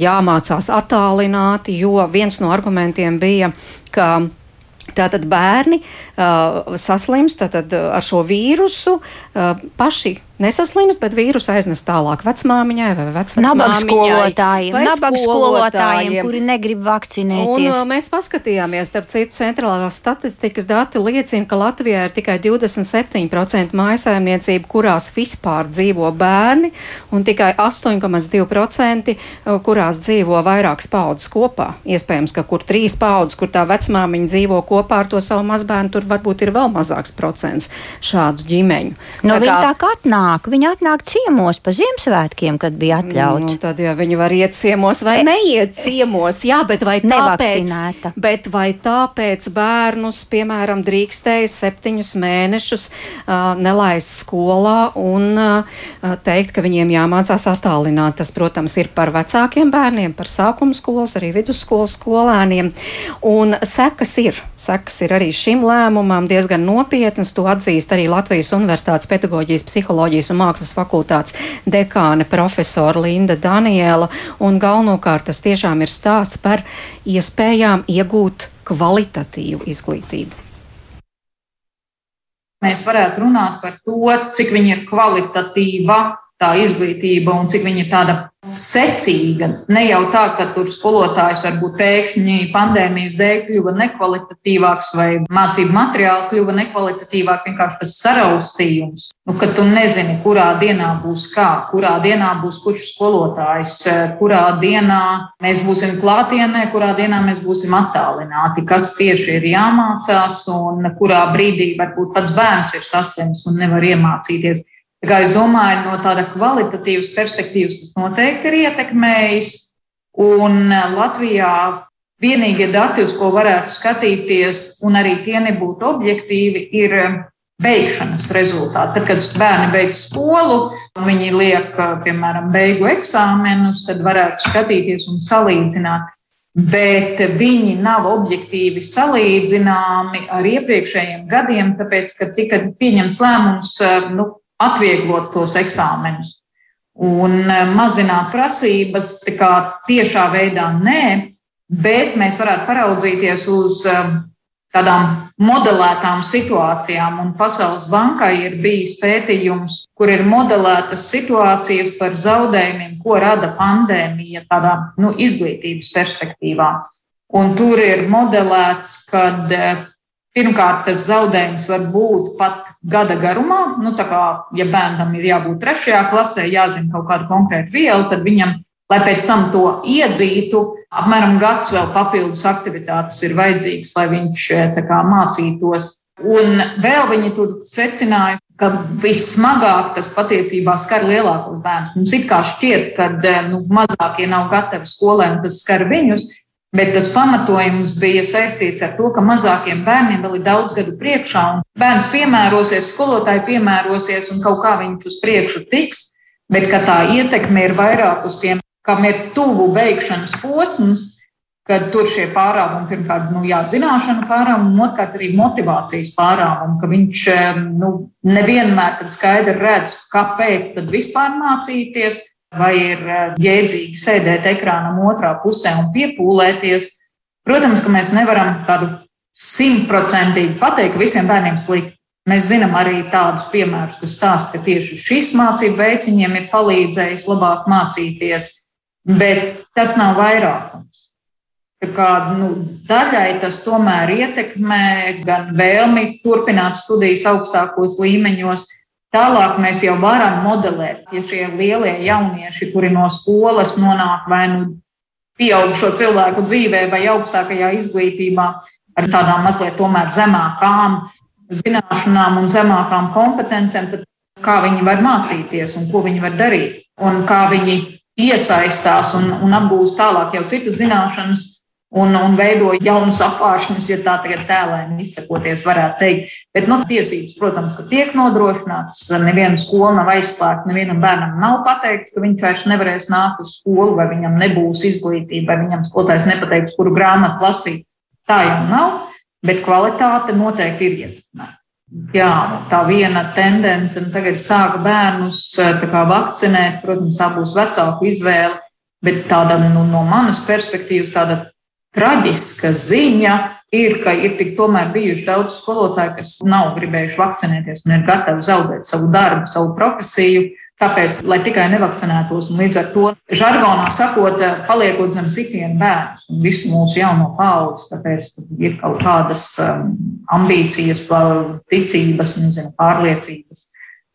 Speaker 3: jāmācās attālināti, jo viens no argumentiem bija, ka Tātad bērni saslimst tātad, ar šo vīrusu uh, paši nesaslimst, bet vīrusu aiznes tālāk vecmāmiņai vai
Speaker 4: vecmāmiņai. Nabaga skolotājiem, kuri negrib vakcinēties. Un,
Speaker 3: uh, mēs paskatījāmies, starp citu, centrālās statistikas dati liecina, ka Latvijā ir tikai 27% mājasājumniecību, kurās vispār dzīvo bērni, un tikai 8,2% uh, kurās dzīvo vairākas paudzes kopā. Iespējams, ka kur trīs paudzes, kur tā vecmāmiņa dzīvo kopā ar to savu mazbērnu, tur varbūt ir vēl mazāks procents šādu ģimeņu.
Speaker 4: No tā kā, tā kā atnāk atnāk? Viņi atnāk ciemos pa Ziemassvētkiem, kad bija atļauts.
Speaker 3: Nu, tad jau viņi var iet ciemos vai e neiet ciemos. Jā, bet vai tāpēc, bet vai tāpēc bērnus, piemēram, drīkstēja septiņus mēnešus uh, nelaist skolā un uh, teikt, ka viņiem jāmācās attālināt. Tas, protams, ir par vecākiem bērniem, par sākuma skolas, arī vidusskolas skolēniem. Un sekas ir. Sekas ir arī šim lēmumam diezgan nopietnas. To atzīst arī Latvijas Universitātes pedagoģijas psiholoģija pedagoģijas un mākslas fakultātes dekāne profesora Linda Daniela, un galvenokārt tas tiešām ir stāsts par iespējām iegūt kvalitatīvu izglītību.
Speaker 8: Mēs varētu runāt par to, cik viņa ir kvalitatīva tā izglītība un cik viņa ir tāda secīga. Ne jau tā, ka tur skolotājs varbūt pēkšņi pandēmijas dēļ kļuva nekvalitatīvāks vai mācību materiāli kļuva nekvalitatīvāk, vienkārši tas saraustījums. Nu, ka tu nezini, kurā dienā būs kā, kurā dienā būs kurš skolotājs, kurā dienā mēs būsim klātienē, kurā dienā mēs būsim attālināti, kas tieši ir jāmācās un kurā brīdī varbūt pats bērns ir saslims un nevar iemācīties. Kā es domāju, no tāda kvalitatīvas perspektīvas tas noteikti ir ietekmējis. Un e, Latvijā vienīgie dati, uz ko varētu skatīties, un arī tie nebūtu objektīvi, ir e, beigšanas rezultāti. Tad, kad bērni beidz skolu, viņi liek, e, piemēram, beigu eksāmenus, tad varētu skatīties un salīdzināt. Bet viņi nav objektīvi salīdzināmi ar iepriekšējiem gadiem, tāpēc, ka tika pieņemts lēmums nu, atvieglot tos eksāmenus. Un e, mazināt prasības tiešā veidā nē, bet mēs varētu paraudzīties uz e, tādām modelētām situācijām. Un Pasaules bankai ir bijis pētījums, kur ir modelētas situācijas par zaudējumiem, ko rada pandēmija tādā nu, izglītības perspektīvā. Un tur ir modelēts, ka e, pirmkārt tas zaudējums var būt pat gada garumā. Nu, kā, ja bērnam ir jābūt trešajā klasē, jāzina kaut kāda konkrēta viela, tad viņam, lai pēc tam to iedzītu, apmēram gads vēl papildus aktivitātes ir vajadzīgas, lai viņš kā, mācītos. Un vēl viņi tur secināja, ka vissmagāk tas patiesībā skar lielākos bērnus. Mums it kā šķiet, ka nu, mazākie nav gatavi skolē un tas skar viņus, bet tas pamatojums bija saistīts ar to, ka mazākiem bērniem vēl ir daudz gadu priekšā, un bērns piemērosies, skolotāji piemērosies, un kaut kā viņš uz priekšu tiks, bet tā ietekme ir vairāk uz tiem, kam ir tuvu beigšanas posms, kad tur šie pārāvumi pirmkārt, nu, jā, zināšanu pārāvumi, un otrkārt arī motivācijas pārāvumi, ka viņš nu, nevienmēr skaidri redz, kāpēc tad vispār mācīties, vai ir jēdzīgi sēdēt ekrānam otrā pusē un piepūlēties. Protams, ka mēs nevaram tādu simtprocentīgi pateikt, ka visiem bērniem slikti. Mēs zinām arī tādus piemērus, kas stāsta, ka tieši šis mācību veids viņiem ir palīdzējis labāk mācīties, bet tas nav vairākums. Kā, nu, daļai tas tomēr ietekmē gan vēlmi turpināt studijas augstākos līmeņos. Tālāk mēs jau varam modelēt, ja šie lielie jaunieši, kuri no skolas nonāk vai nu pieaugušo cilvēku dzīvē vai augstākajā izglītībā ar tādām mazliet tomēr zemākām zināšanām un zemākām kompetencēm, tad kā viņi var mācīties un ko viņi var darīt un kā viņi iesaistās un, un apgūst tālāk jau citas zināšanas un, un veido jaunus apgāršņus, ja tā tagad tēlēni izsakoties, varētu teikt. Bet nu, tiesības, protams, ka tiek nodrošinātas. Neviena skola nav aizslēgta, nevienam bērnam nav pateikts, ka viņš vairs nevarēs nākt uz skolu, vai viņam nebūs izglītība, vai viņam skolotājs nepateiks, kuru grāmatu lasīt. Tā jau nav, bet kvalitāte noteikti ir ietekmēta. Jā, tā viena tendence, un tagad sāka bērnus kā, vakcinēt, protams, tā būs vecāku izvēle, bet tāda nu, no manas perspektīvas, tāda traģiska ziņa ir, ka ir tik tomēr bijuši daudz skolotāju, kas nav gribējuši vakcinēties un ir gatavi zaudēt savu darbu, savu profesiju. Tāpēc, lai tikai nevakcinētos, un līdz ar to žargonā sakot, paliekot zem sitienu bērnus un visu mūsu jauno paudzi, tāpēc ir kaut kādas um, ambīcijas, ticības, nezinu, pārliecības.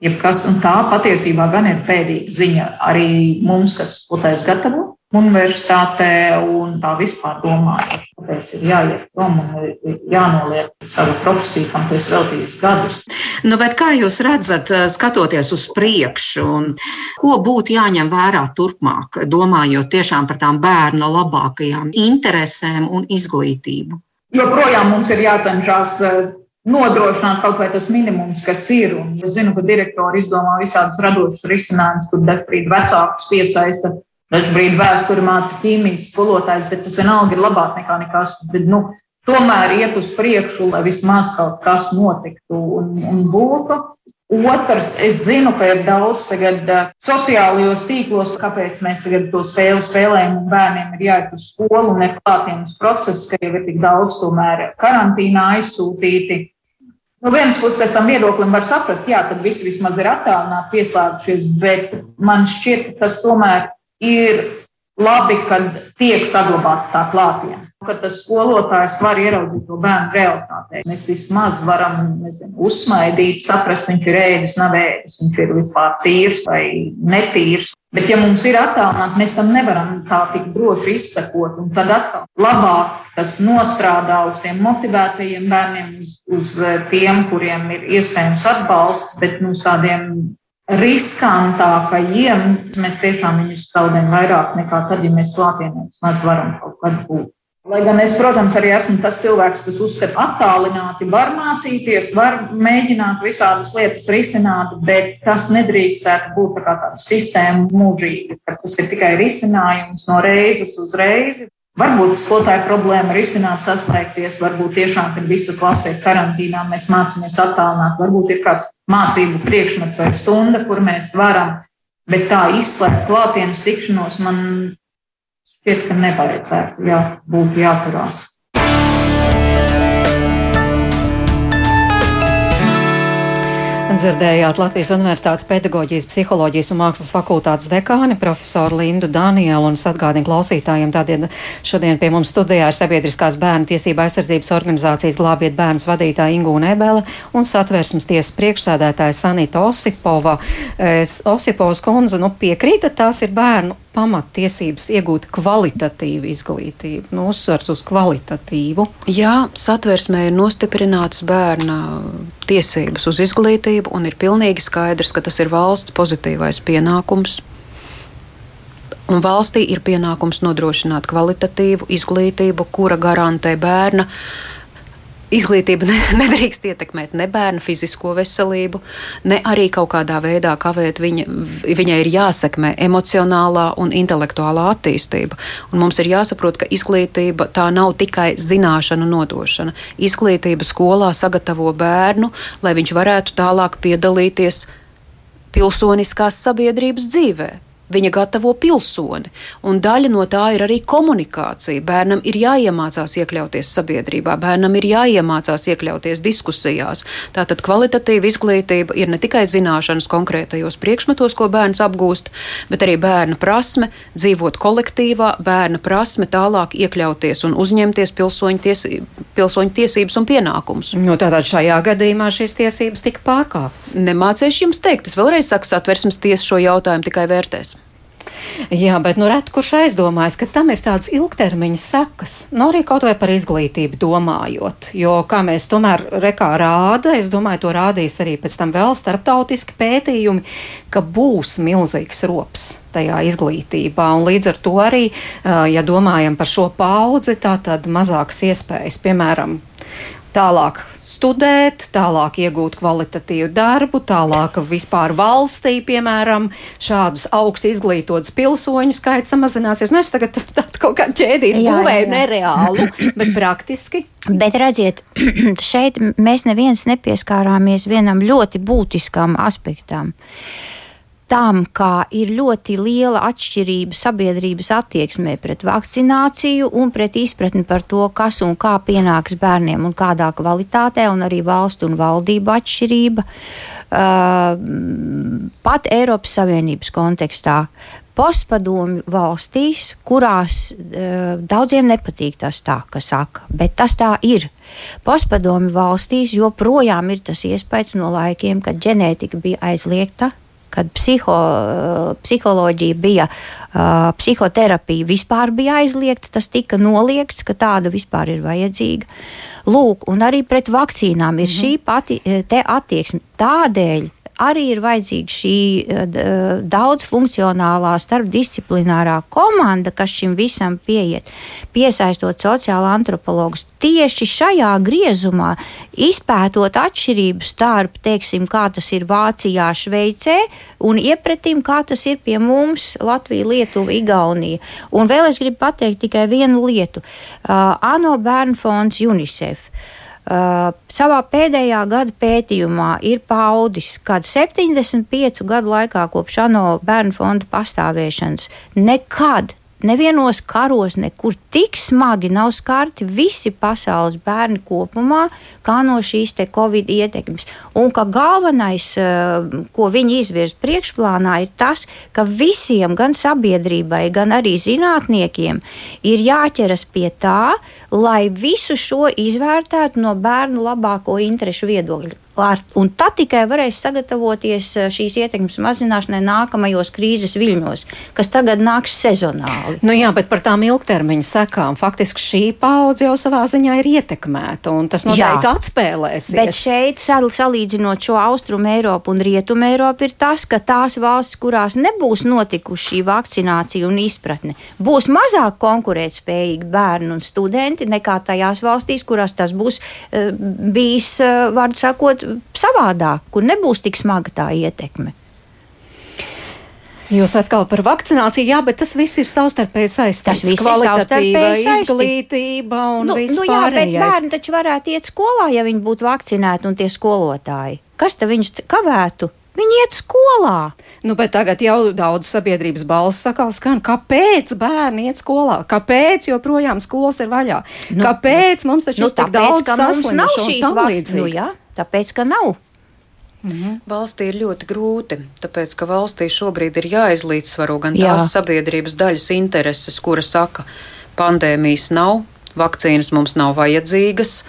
Speaker 8: Jebkas, un tā patiesībā gan ir pēdīga ziņa arī mums, kas spotais gatavo universitātē un tā vispār domājot. Tāpēc ir jāiet prom un jānoliek savu profesiju, kam tu esi veltījis gadus.
Speaker 7: Nu, bet kā jūs redzat, eh, skatoties uz priekšu, ko būtu jāņem vērā turpmāk, domājot tiešām par tām bērnu labākajām interesēm un izglītību?
Speaker 8: Joprojām mums ir jācenšas eh, nodrošināt kaut vai tas minimums, kas ir. Un es zinu, ka direktori izdomā visādus radošus risinājumus, kur dažkārt vecākus piesaista Dažbrīd vēsturi māca ķīmijas skolotājs, bet tas vienalga ir labāk nekā nekas. Bet, nu, tomēr iet uz priekšu, lai vismaz kaut kas notiktu un, un būtu. Otrs, es zinu, ka ir daudz tagad uh, sociālajos tīklos, kāpēc mēs tagad to spēli spēlējam, un bērniem ir jāiet uz skolu un ir klātienes process, ka jau ir tik daudz tomēr karantīnā aizsūtīti. No vienas puses, es tam viedoklim varu saprast, jā, tad visi vismaz ir attālināti, pieslēgušies, bet man šķiet, ka tas tomēr ir labi, kad tiek saglabāta tā klātienē. Kad tas skolotājs var ieraudzīt to bērnu realitātē, mēs vismaz varam nezinu, uzsmaidīt, saprast, viņš ir ēdis, nav ēdis, viņš ir vispār tīrs vai netīrs. Bet, ja mums ir attālināti, mēs tam nevaram tā tik droši izsekot. Un tad atkal labāk tas nostrādā uz tiem motivētajiem bērniem, uz, uz tiem, kuriem ir iespējams atbalsts, bet nu, uz tādiem riskantākajiem mēs tiešām viņus zaudējam vairāk nekā tad, ja mēs klātienē maz varam kaut kad būt. Lai gan es, protams, arī esmu tas cilvēks, kas uzskata, ka attālināti var mācīties, var mēģināt visādas lietas risināt, bet tas nedrīkstētu būt tā kā tāda sistēma mūžīgi, ka tas ir tikai risinājums no reizes uz reizi. Varbūt skolotāja problēma ir izcināt, saslēgties, varbūt tiešām, kad visa klase ir karantīnā, mēs mācāmies attālināt, varbūt ir kāds mācību priekšmets vai stunda, kur mēs varam, bet tā izslēgt klātienes tikšanos man šķiet, ka nevajadzētu, jā, būtu jāturās.
Speaker 3: Dzirdējāt Latvijas Universitātes pedagoģijas, psiholoģijas un mākslas fakultātes dekāni profesoru Lindu Danielu un atgādinu klausītājiem tādien šodien pie mums studijā ir sabiedriskās bērnu tiesība aizsardzības organizācijas glābiet bērnus vadītāja Ingūna Ebele un satversmes tiesas priekšsēdētāja Sanita Osipova. Es, Osipovas kundze, nu piekrītat, tās ir bērnu pamattiesības iegūt kvalitatīvu izglītību, nu, uzsvars uz kvalitatīvu.
Speaker 5: Jā, satversmē ir nostiprināts bērna tiesības uz izglītību, un ir pilnīgi skaidrs, ka tas ir valsts pozitīvais pienākums. Un valstī ir pienākums nodrošināt kvalitatīvu izglītību, kura garantē bērna uh, Izglītība nedrīkst ietekmēt ne bērna fizisko veselību, ne arī kaut kādā veidā kavēt viņa. Viņai ir jāsekmē emocionālā un intelektuālā attīstība. Un mums ir jāsaprot, ka izglītība tā nav tikai zināšanu nodošana. Izglītība skolā sagatavo bērnu, lai viņš varētu tālāk piedalīties pilsoniskās sabiedrības dzīvēm. Viņa gatavo pilsoni, un daļa no tā ir arī komunikācija. Bērnam ir jāiemācās iekļauties sabiedrībā, bērnam ir jāiemācās iekļauties diskusijās. Tātad kvalitatīva izglītība ir ne tikai zināšanas konkrētajos priekšmetos, ko bērns apgūst, bet arī bērna prasme dzīvot kolektīvā, bērna prasme tālāk iekļauties un uzņemties pilsoņu, ties, pilsoņu tiesības un pienākumus.
Speaker 3: Nu, tātad šajā gadījumā šīs tiesības tika pārkāptas.
Speaker 5: Nemācīšu jums teikt, es vēlreiz saku, satversmes tiesa šo jautājumu tikai vērtēs.
Speaker 3: Jā, bet nu ret kurš aizdomājas, ka tam ir tādas ilgtermiņa sekas, nu arī kaut vai par izglītību domājot, jo, kā mēs tomēr rekā rāda, es domāju, to rādīs arī pēc tam vēl starptautiski pētījumi, ka būs milzīgs rops tajā izglītībā, un līdz ar to arī, ja domājam par šo paudzi, tā tad mazākas iespējas, piemēram, tālāk studēt, tālāk iegūt kvalitatīvu darbu, tālāk vispār valstī, piemēram, šādus augsti izglītotus pilsoņu skaits samazināsies. Nu, es tagad tādu kaut kā ķēdīti būvēju nereālu, bet praktiski.
Speaker 4: Bet redziet, šeit mēs neviens nepieskārāmies vienam ļoti būtiskam aspektam. Uh, tam, kā ir ļoti liela atšķirība sabiedrības attieksmē pret vakcināciju un pret izpratni par to, kas un kā pienāks bērniem un kādā kvalitātē, un arī valstu un valdību atšķirība. Uh, pat Eiropas Savienības kontekstā postpadomu valstīs, kurās uh, daudziem nepatīk tas tā, ka saka, bet tas tā ir. Postpadomu valstīs joprojām ir tas iespējas no laikiem, kad ģenētika bija aizliegta, kad psiho, psiholoģija bija, uh, psihoterapija vispār bija aizliegta, tas tika noliegts, ka tāda vispār ir vajadzīga. Lūk, un arī pret vakcīnām ir mm -hmm. šī pati attieksme. Tādēļ arī ir vajadzīga šī uh, daudzfunkcionālā starpdisciplinārā komanda, kas šim visam pieiet, piesaistot sociālo antropologus tieši šajā griezumā, izpētot atšķirību starp, teiksim, kā tas ir Vācijā, Šveicē, un iepratim, kā tas ir pie mums Latvija, Lietuva, Igaunija. Un vēl es gribu pateikt tikai vienu lietu. Uh, ANO bērnu fonds UNICEF. Uh, Uh, savā pēdējā gada pētījumā ir paudis, ka 75 gadu laikā kopš ANO bērnu fonda pastāvēšanas nekad Nevienos karos nekur tik smagi nav skarti visi pasaules bērni kopumā, kā no šīs covid ietekmes. Un ka galvenais, eh, ko viņi izvirz priekšplānā, ir tas, ka visiem, gan sabiedrībai, gan arī zinātniekiem, ir jāķeras pie tā, lai visu šo izvērtētu no bērnu labāko interešu viedokļa. Un tad tikai varēs sagatavoties eh, šīs ietekmes mazināšanai nākamajos krīzes viļņos, kas tagad nāks sezonāli.
Speaker 3: Nu jā, bet par tām ilgtermiņa sekām faktiski šī paudze jau savā ziņā ir ietekmēta, un tas noteikti atspēlēsies.
Speaker 4: Bet šeit, salīdzinot šo austrumu Eiropu un rietumu Eiropu, ir tas, ka tās valstis, kurās nebūs notikusi šī vakcinācija un izpratne, būs mazāk konkurētspējīgi bērni un studenti nekā tajās valstīs, kurās tas būs uh, bijis, uh, vārdu sakot, savādāk, kur nebūs tik smaga tā ietekme.
Speaker 3: Jūs atkal par vakcināciju, jā, bet tas viss ir savstarpēji saistīts.
Speaker 4: Tas viss ir savstarpēji
Speaker 3: izglītība un
Speaker 4: nu,
Speaker 3: viss
Speaker 4: nu, jā,
Speaker 3: pārējais.
Speaker 4: bet bērni taču varētu iet skolā, ja viņi būtu vakcinēti un tie skolotāji. Kas te viņus kavētu? Viņi iet skolā.
Speaker 3: Nu, bet tagad jau daudz sabiedrības balss sakās, skan, kāpēc bērni iet skolā? Kāpēc joprojām skolas ir vaļā? Nu, kāpēc mums taču
Speaker 4: nu,
Speaker 3: ir tik daudz saslimušo
Speaker 4: nav šīs vakcīnas? Nu, jā, tāpēc, ka nav.
Speaker 5: Mhm. Valstī ir ļoti grūti, tāpēc ka valstī šobrīd ir jāizlīdzsvaro gan Jā. tās sabiedrības daļas intereses, kura saka, pandēmijas nav, vakcīnas mums nav vajadzīgas.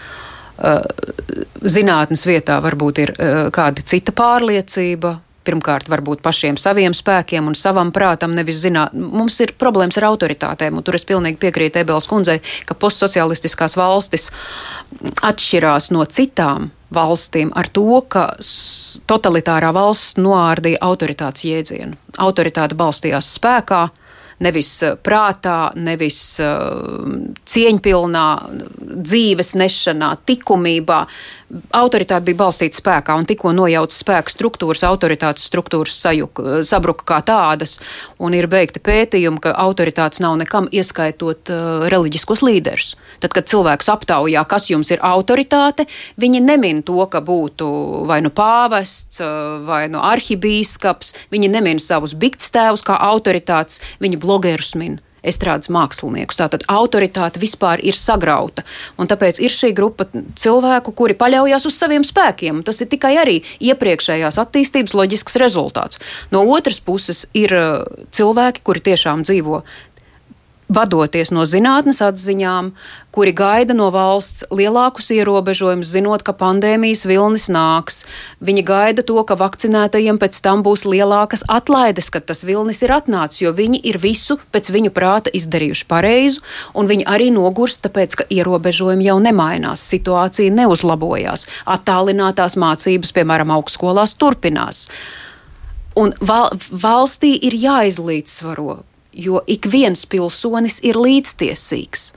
Speaker 5: Zinātnes vietā varbūt ir kāda cita pārliecība, pirmkārt, varbūt pašiem saviem spēkiem un savam prātam, nevis zināt, mums ir problēmas ar autoritātēm, un tur es pilnīgi piekrītu Ebelas kundzei, ka postsocialistiskās valstis atšķirās no citām valstīm ar to, ka totalitārā valsts noārdīja autoritātes jēdzienu. Autoritāte balstījās spēkā, nevis eh, prātā, nevis uh, cieņpilnā dzīves nešanā, likumībā. Autoritāte bija balstīta spēkā, un tikko nojauta spēka struktūras, autoritātes struktūras sajuka, sabruka kā tādas, un ir beigti pētījumi, ka autoritātes nav nekam ieskaitot uh, reliģiskos līderus. Tad, kad cilvēks aptaujā, kas jums ir autoritāte, viņi nemin to, ka būtu vai nu pāvests, vai nu arhibīskaps, viņi nemin savus bigtstēvus kā autoritātes, viņi blogerus min estrādes māksliniekus. Tātad autoritāte vispār ir sagrauta. Un tāpēc ir šī grupa cilvēku, kuri paļaujas uz saviem spēkiem. Tas ir tikai arī iepriekšējās attīstības loģisks rezultāts. No otras puses ir uh, cilvēki, kuri tiešām dzīvo vadoties no zinātnes atziņām, kuri gaida no valsts lielākus ierobežojumus, zinot, ka pandēmijas vilnis nāks. Viņi gaida to, ka vakcinētajiem pēc tam būs lielākas atlaides, kad tas vilnis ir atnācis, jo viņi ir visu pēc viņu prāta izdarījuši pareizu, un viņi arī nogurst, tāpēc, ka ierobežojumi jau nemainās, situācija neuzlabojās, attālinātās mācības, piemēram, augstskolās turpinās. Un val, valstī ir jāizlīdzsvaro jo ik viens pilsonis ir līdztiesīgs.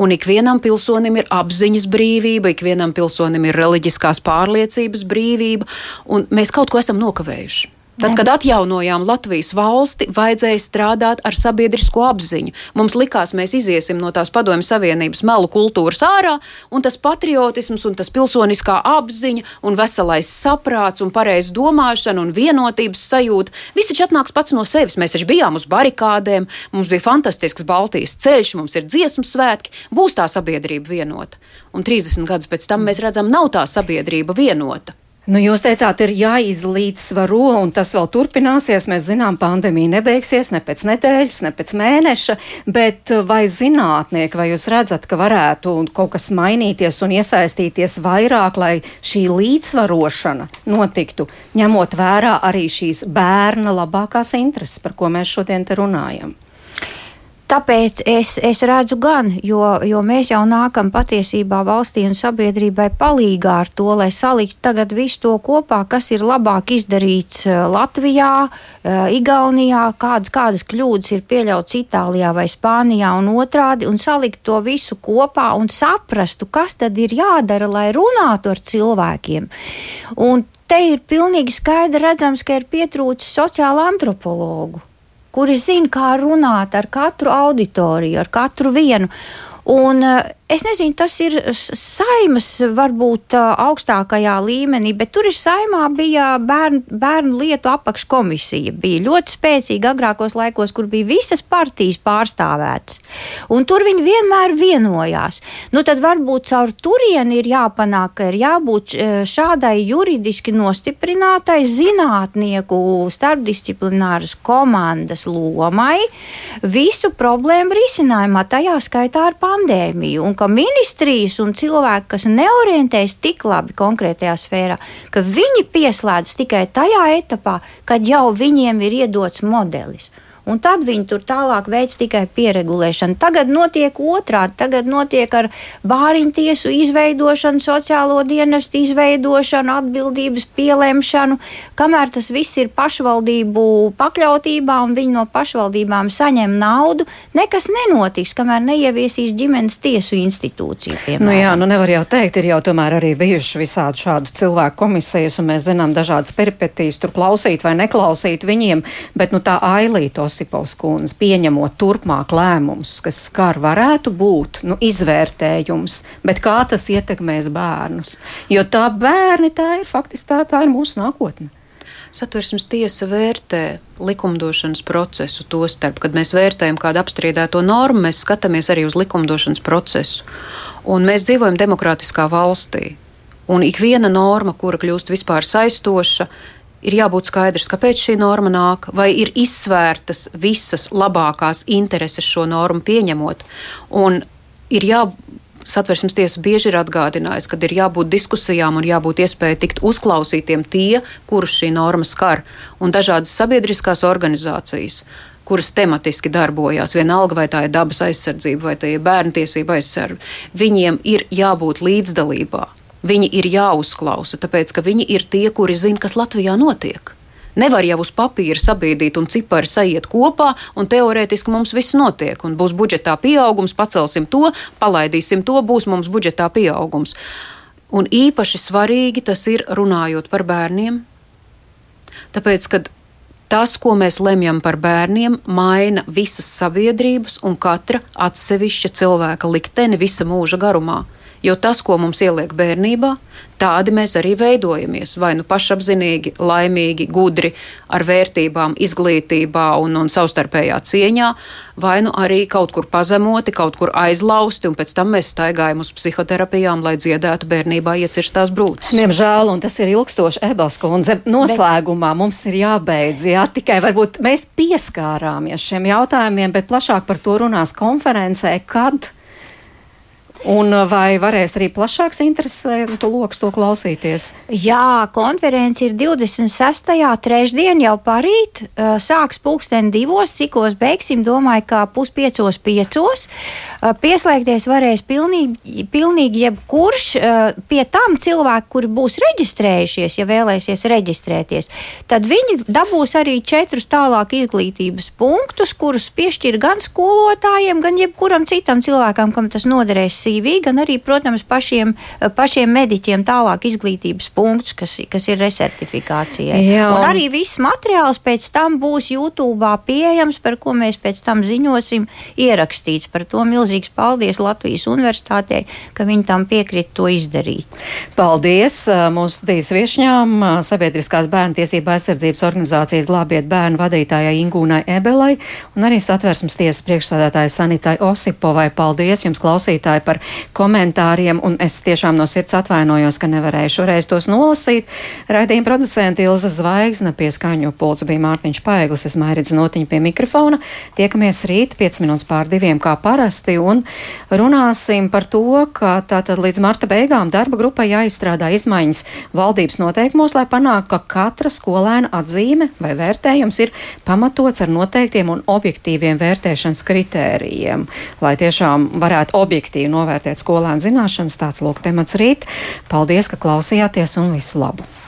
Speaker 5: Un ikvienam pilsonim ir apziņas brīvība, ikvienam pilsonim ir reliģiskās pārliecības brīvība, un mēs kaut ko esam nokavējuši. Tad, kad atjaunojām Latvijas valsti, vajadzēja strādāt ar sabiedrisko apziņu. Mums likās, mēs iziesim no tās padomju savienības melu kultūras ārā, un tas patriotisms, un tas pilsoniskā apziņa, un veselais saprāts, un pareiza domāšana, un vienotības sajūta, viss taču atnāks pats no sevis. Mēs taču bijām uz barikādēm, mums bija fantastisks Baltijas ceļš, mums ir dziesmu svētki, būs tā sabiedrība vienota. Un 30 gadus pēc tam mēs redzam, nav tā sabiedrība vienota.
Speaker 3: Nu, jūs teicāt, ir jāizlīdzsvaro, un tas vēl turpināsies. Mēs zinām, pandēmija nebeigsies ne pēc nedēļas, ne pēc mēneša, bet vai zinātnieki, vai jūs redzat, ka varētu kaut kas mainīties un iesaistīties vairāk, lai šī līdzsvarošana notiktu, ņemot vērā arī šīs bērna labākās intereses, par ko mēs šodien te runājam?
Speaker 4: Tāpēc es, es redzu gan, jo, jo mēs jau nākam patiesībā valstī un sabiedrībai palīgā ar to, lai saliktu tagad visu to kopā, kas ir labāk izdarīts eh, Latvijā, eh, Igaunijā, kādas, kādas kļūdas ir pieļautas Itālijā vai Spānijā un otrādi, un salikt to visu kopā un saprastu, kas tad ir jādara, lai runātu ar cilvēkiem. Un te ir pilnīgi skaidri redzams, ka ir pietrūcis sociāla antropologu kuri zina, kā runāt ar katru auditoriju, ar katru vienu. Un, uh, Es nezinu, tas ir saimas varbūt augstākajā līmenī, bet tur ir saimā bija bērnu, bērnu lietu apakškomisija. Bija ļoti spēcīga agrākos laikos, kur bija visas partijas pārstāvētas. Un tur viņi vienmēr vienojās. Nu, tad varbūt caur turieni ir jāpanāk, ka ir jābūt šādai juridiski nostiprinātai zinātnieku starpdisciplināras komandas lomai visu problēmu risinājumā, tajā skaitā ar pandēmiju. Un ka ministrijas un cilvēki, kas neorientējas tik labi konkrētajā sfērā, ka viņi pieslēdz tikai tajā etapā, kad jau viņiem ir iedots modelis un tad viņi tur tālāk veids tikai pieregulēšanu. Tagad notiek otrādi, tagad notiek ar bāriņu tiesu izveidošanu, sociālo dienestu izveidošanu, atbildības pielemšanu, kamēr tas viss ir pašvaldību pakļautībā un viņi no pašvaldībām saņem naudu, nekas nenotiks, kamēr neieviesīs ģimenes tiesu institūciju. Piemēram.
Speaker 3: Nu jā, nu nevar jau teikt, ir jau tomēr arī bijuši visādi šādu cilvēku komisijas, un mēs zinām dažādas peripetīs, tur klausīt vai neklausīt viņiem, bet nu tā ailītos Josipovs kundze, pieņemot turpmāk lēmumus, kas skar varētu būt nu, izvērtējums, bet kā tas ietekmēs bērnus? Jo tā bērni tā ir faktiski tā, tā ir mūsu nākotne.
Speaker 5: Satversmes tiesa vērtē likumdošanas procesu, to starp, kad mēs vērtējam kādu apstrīdēto normu, mēs skatāmies arī uz likumdošanas procesu. Un mēs dzīvojam demokrātiskā valstī, un ik viena norma, kura kļūst vispār saistoša, ir jābūt skaidrs, kāpēc šī norma nāk, vai ir izsvērtas visas labākās intereses šo normu pieņemot. Un ir jā, satversmes tiesa bieži ir atgādinājusi, ka ir jābūt diskusijām un jābūt iespēja tikt uzklausītiem tie, kurus šī norma skar, un dažādas sabiedriskās organizācijas kuras tematiski darbojās, vienalga vai tā ir dabas aizsardzība vai tā ir bērnu tiesība aizsardzība, viņiem ir jābūt līdzdalībā. Viņi ir jāuzklausa, tāpēc ka viņi ir tie, kuri zina, kas Latvijā notiek. Nevar jau uz papīra sabiedrīt un cipari sajiet kopā, un teorētiski mums viss notiek. Būs budžetā pieaugums, pacelsim to, palaidīsim to, būs mums budžetā pieaugums. Un īpaši svarīgi tas ir runājot par bērniem. Tāpēc, kad tas, ko mēs lemjam par bērniem, maina visas sabiedrības un katra atsevišķa cilvēka likteni visa mūža garumā. Jo tas, ko mums ieliek bērnībā, tādi mēs arī veidojamies. Vai nu pašapziņīgi, laimīgi, gudri, ar vērtībām, izglītībā un, un savstarpējā cieņā, vai nu arī kaut kur pazemoti, kaut kur aizlausti, un pēc tam mēs staigājam uz psihoterapijām, lai dziedētu bērnībā iecirstās brūces.
Speaker 3: Diemžēl, un tas ir ilgstoši Ebels kundze. Noslēgumā mums ir jābeidz, jā, tikai varbūt mēs pieskārāmies šiem jautājumiem, bet plašāk par to runās konferencē, kad Un uh, vai varēs arī plašāks interesantu lokus to klausīties?
Speaker 4: Jā, konference ir 26. trešdien jau parīt. Uh, sāks pulksten divos, cikos beigsim, domāju, kā puspiecos piecos. Uh, pieslēgties varēs pilnīgi, pilnīgi jebkurš. Pie tam cilvēki, kuri būs reģistrējušies, ja vēlēsies reģistrēties, tad viņi dabūs arī četrus tālāk izglītības punktus, kurus piešķir gan skolotājiem, gan jebkuram citam cilvēkam, kam tas noderēs CV, gan arī, protams, pašiem, pašiem mediķiem tālāk izglītības punktus, kas, kas ir resertifikācijai. Jā. Un arī viss materiāls pēc tam būs YouTube pieejams, par ko mēs pēc tam ziņosim, ierakstīts. Par to milzīgs paldies Latvijas universitātei, ka viņi tam piekrita to izdarīt.
Speaker 3: Paldies mūsu studijas viešņām, Sabiedriskās bērnu tiesība aizsardzības organizācijas glābiet bērnu vadītājai Ingūnai Ebelai un arī satversmes tiesas priekšstādātājai Sanitai Osipovai. Paldies jums, klausītāji, par komentāriem, un es tiešām no sirds atvainojos, ka nevarēju šoreiz tos nolasīt. Raidījuma producenta Ilza Zvaigzne pie skaņu pulca bija Mārtiņš Paeglis, es mairidzu notiņu pie mikrofona. Tiekamies rīt 5 minūtes pār diviem kā parasti, un runāsim par to, ka tātad līdz marta beigām darba grupai jāizstrādā izmaiņas valdības noteikumos, lai panāktu, ka katra skolēna atzīme vai vērtējums ir pamatots ar noteiktiem un objektīviem vērtēšanas kritērijiem, lai tiešām varētu objektīvi novērtēt skolēnu zināšanas. Tāds lūk temats rīt. Paldies, ka klausījāties un visu labu!